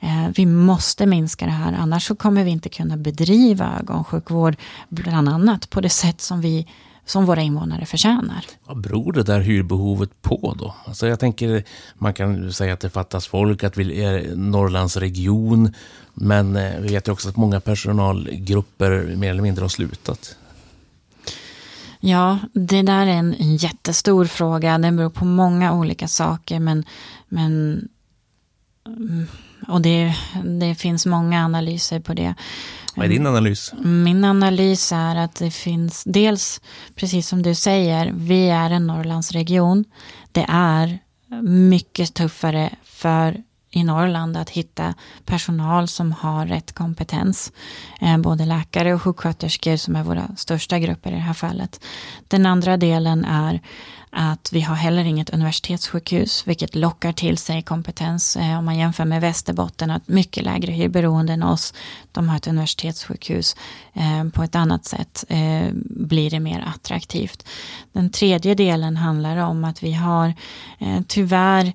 Ehm, vi måste minska det här, annars så kommer vi inte kunna bedriva ögonsjukvård, bland annat på det sätt som vi som våra invånare förtjänar. Vad beror det där hyrbehovet på då? Alltså jag tänker, man kan säga att det fattas folk, att vi är Norrlands region. Men eh, vi vet ju också att många personalgrupper mer eller mindre har slutat. Ja, det där är en jättestor fråga. Den beror på många olika saker. Men, men mm, och det, det finns många analyser på det. Vad är din analys? Min analys är att det finns, dels precis som du säger, vi är en Norrlandsregion. Det är mycket tuffare för i Norrland att hitta personal som har rätt kompetens. Eh, både läkare och sjuksköterskor som är våra största grupper i det här fallet. Den andra delen är att vi har heller inget universitetssjukhus, vilket lockar till sig kompetens. Eh, om man jämför med Västerbotten, att mycket lägre hyrberoende än oss. De har ett universitetssjukhus. Eh, på ett annat sätt eh, blir det mer attraktivt. Den tredje delen handlar om att vi har tyvärr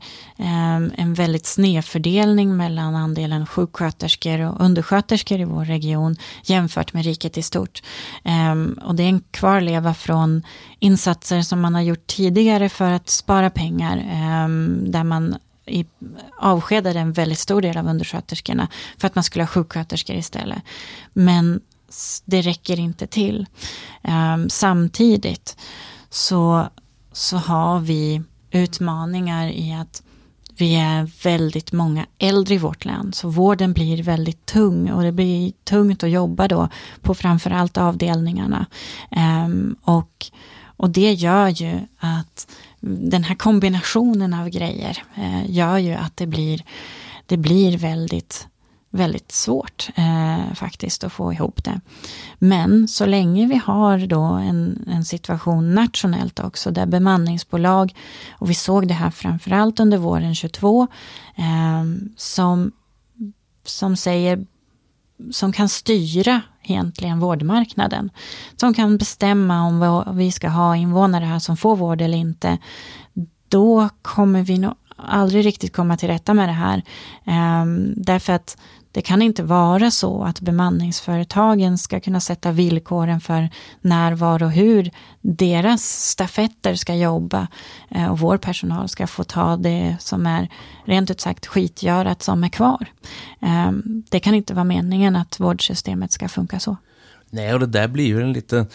en väldigt snedfördelning mellan andelen sjuksköterskor och undersköterskor i vår region jämfört med riket i stort. Och det är en kvarleva från insatser som man har gjort tidigare för att spara pengar. Ehm, där man i, avskedade en väldigt stor del av undersköterskorna för att man skulle ha sjuksköterskor istället. Men det räcker inte till. Um, samtidigt så, så har vi utmaningar i att vi är väldigt många äldre i vårt land, så vården blir väldigt tung och det blir tungt att jobba då på framförallt avdelningarna. Um, och, och det gör ju att den här kombinationen av grejer eh, gör ju att det blir, det blir väldigt, väldigt svårt eh, faktiskt att få ihop det. Men så länge vi har då en, en situation nationellt också där bemanningsbolag, och vi såg det här framförallt under våren 22, eh, som, som säger som kan styra egentligen vårdmarknaden. Som kan bestämma om vi ska ha invånare här som får vård eller inte. Då kommer vi nog aldrig riktigt komma till rätta med det här. Ehm, därför att det kan inte vara så att bemanningsföretagen ska kunna sätta villkoren för när, var och hur deras stafetter ska jobba eh, och vår personal ska få ta det som är rent ut sagt skitgörat som är kvar. Ehm, det kan inte vara meningen att vårdsystemet ska funka så. Nej, och det där blir ju en lite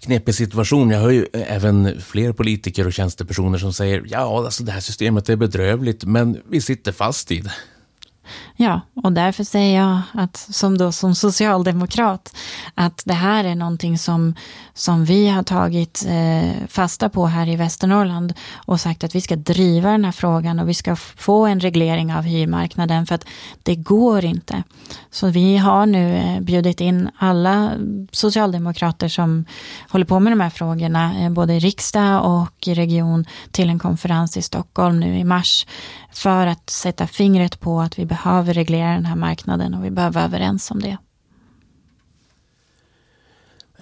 knepig situation. Jag hör ju eh, även fler politiker och tjänstepersoner som säger ja, alltså det här systemet är bedrövligt, men vi sitter fast i det. Ja, och därför säger jag att som, då, som socialdemokrat att det här är någonting som, som vi har tagit eh, fasta på här i Västernorrland och sagt att vi ska driva den här frågan och vi ska få en reglering av hyrmarknaden för att det går inte. Så vi har nu eh, bjudit in alla socialdemokrater som håller på med de här frågorna, eh, både i riksdag och i region, till en konferens i Stockholm nu i mars för att sätta fingret på att vi behöver reglera den här marknaden och vi behöver vara överens om det.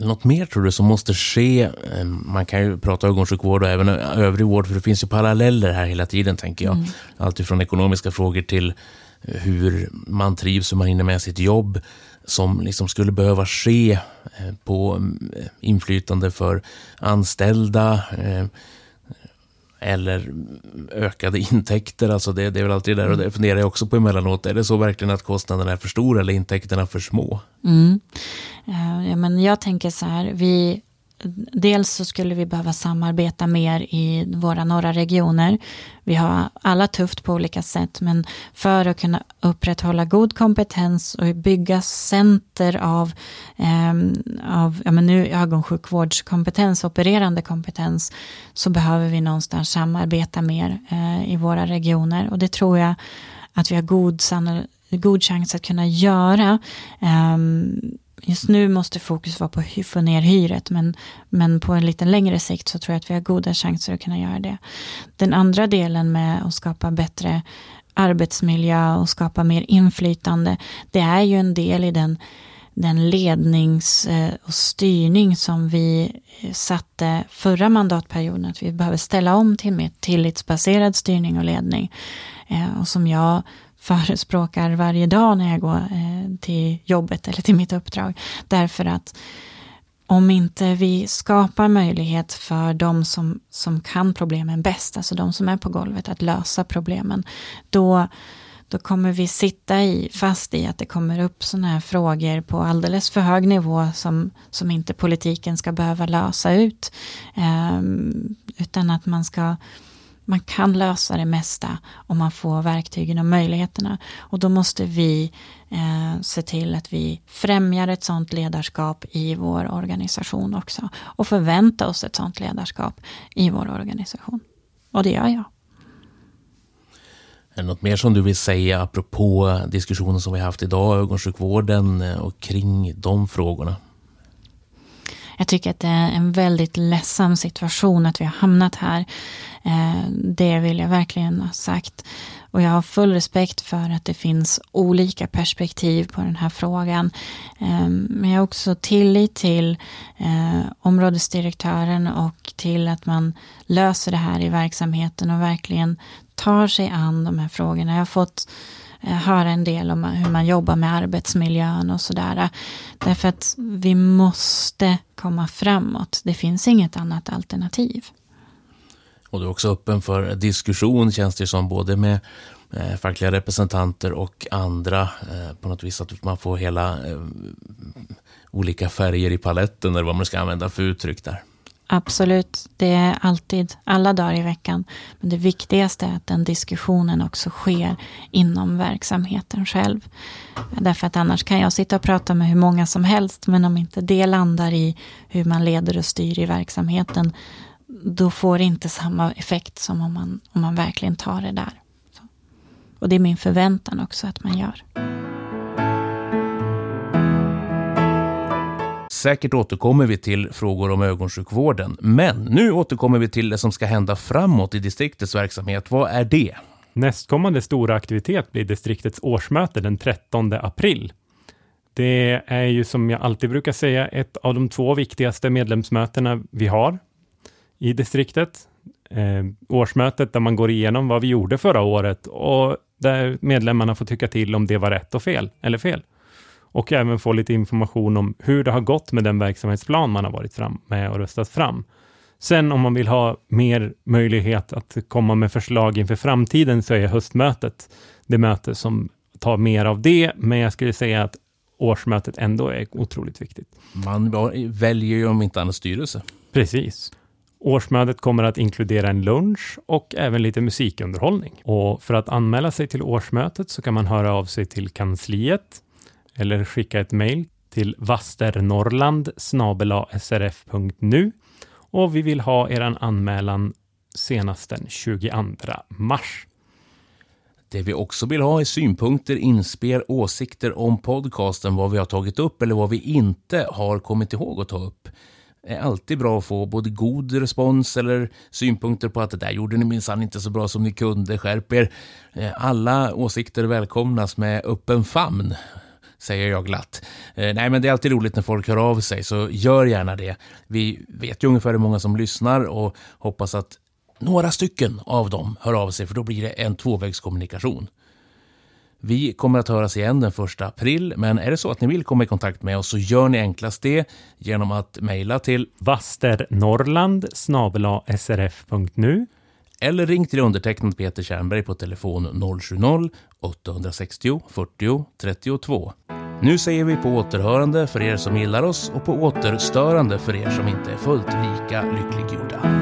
Något mer tror du som måste ske? Eh, man kan ju prata ögonsjukvård och även övrig vård, för det finns ju paralleller här hela tiden, tänker jag. Mm. Allt ifrån ekonomiska frågor till hur man trivs, hur man hinner med sitt jobb, som liksom skulle behöva ske eh, på eh, inflytande för anställda, eller ökade intäkter. Alltså det, det är väl alltid där och det funderar jag också på emellanåt. Är det så verkligen att kostnaderna är för stora eller intäkterna för små? Mm. Ja, men jag tänker så här, vi Dels så skulle vi behöva samarbeta mer i våra norra regioner. Vi har alla tufft på olika sätt, men för att kunna upprätthålla god kompetens och bygga center av, eh, av ja, men nu ögonsjukvårdskompetens, opererande kompetens, så behöver vi någonstans samarbeta mer eh, i våra regioner. Och det tror jag att vi har god, god chans att kunna göra. Eh, just nu måste fokus vara på att få ner hyret, men, men på en lite längre sikt så tror jag att vi har goda chanser att kunna göra det. Den andra delen med att skapa bättre arbetsmiljö och skapa mer inflytande, det är ju en del i den, den lednings eh, och styrning som vi eh, satte förra mandatperioden, att vi behöver ställa om till mer tillitsbaserad styrning och ledning. Eh, och som jag förespråkar varje dag när jag går eh, till jobbet eller till mitt uppdrag. Därför att om inte vi skapar möjlighet för de som, som kan problemen bäst, alltså de som är på golvet, att lösa problemen, då, då kommer vi sitta i, fast i att det kommer upp sådana här frågor på alldeles för hög nivå som, som inte politiken ska behöva lösa ut. Eh, utan att man ska man kan lösa det mesta om man får verktygen och möjligheterna. Och då måste vi eh, se till att vi främjar ett sådant ledarskap i vår organisation också. Och förvänta oss ett sådant ledarskap i vår organisation. Och det gör jag. Är det något mer som du vill säga apropå diskussionen som vi haft idag, ögonsjukvården eh, och kring de frågorna? Jag tycker att det är en väldigt ledsam situation att vi har hamnat här. Eh, det vill jag verkligen ha sagt. Och jag har full respekt för att det finns olika perspektiv på den här frågan. Eh, men jag har också tillit till eh, områdesdirektören och till att man löser det här i verksamheten och verkligen tar sig an de här frågorna. Jag har fått Eh, höra en del om hur man jobbar med arbetsmiljön och sådär. Därför att vi måste komma framåt. Det finns inget annat alternativ. Och du är också öppen för diskussion känns det som, både med eh, fackliga representanter och andra. Eh, på något vis att man får hela eh, olika färger i paletten eller vad man ska använda för uttryck där. Absolut, det är alltid, alla dagar i veckan. Men det viktigaste är att den diskussionen också sker inom verksamheten själv. Därför att annars kan jag sitta och prata med hur många som helst, men om inte det landar i hur man leder och styr i verksamheten, då får det inte samma effekt som om man, om man verkligen tar det där. Så. Och det är min förväntan också att man gör. Säkert återkommer vi till frågor om ögonsjukvården, men nu återkommer vi till det som ska hända framåt i distriktets verksamhet. Vad är det? Nästkommande stora aktivitet blir distriktets årsmöte den 13 april. Det är ju som jag alltid brukar säga ett av de två viktigaste medlemsmötena vi har i distriktet. Eh, årsmötet där man går igenom vad vi gjorde förra året och där medlemmarna får tycka till om det var rätt och fel, eller fel. Och även få lite information om hur det har gått med den verksamhetsplan man har varit fram med och röstat fram. Sen om man vill ha mer möjlighet att komma med förslag inför framtiden så är höstmötet det möte som tar mer av det, men jag skulle säga att årsmötet ändå är otroligt viktigt. Man väljer ju om inte annat styrelse. Precis. Årsmötet kommer att inkludera en lunch och även lite musikunderhållning. Och för att anmäla sig till årsmötet så kan man höra av sig till kansliet eller skicka ett mejl till vasternorrland srf.nu och vi vill ha er anmälan senast den 22 mars. Det vi också vill ha är synpunkter, inspel, åsikter om podcasten, vad vi har tagit upp eller vad vi inte har kommit ihåg att ta upp Det är alltid bra att få både god respons eller synpunkter på att det där gjorde ni minsann inte så bra som ni kunde, skärp er. Eh, alla åsikter välkomnas med öppen famn, säger jag glatt. Eh, nej, men det är alltid roligt när folk hör av sig, så gör gärna det. Vi vet ju ungefär hur många som lyssnar och hoppas att några stycken av dem hör av sig, för då blir det en tvåvägskommunikation. Vi kommer att höras igen den 1 april, men är det så att ni vill komma i kontakt med oss så gör ni enklast det genom att mejla till vasternorrland srf.nu eller ring till undertecknad Peter Tjernberg på telefon 070 860 40 32. Nu säger vi på återhörande för er som gillar oss och på återstörande för er som inte är fullt lika lyckliggjorda.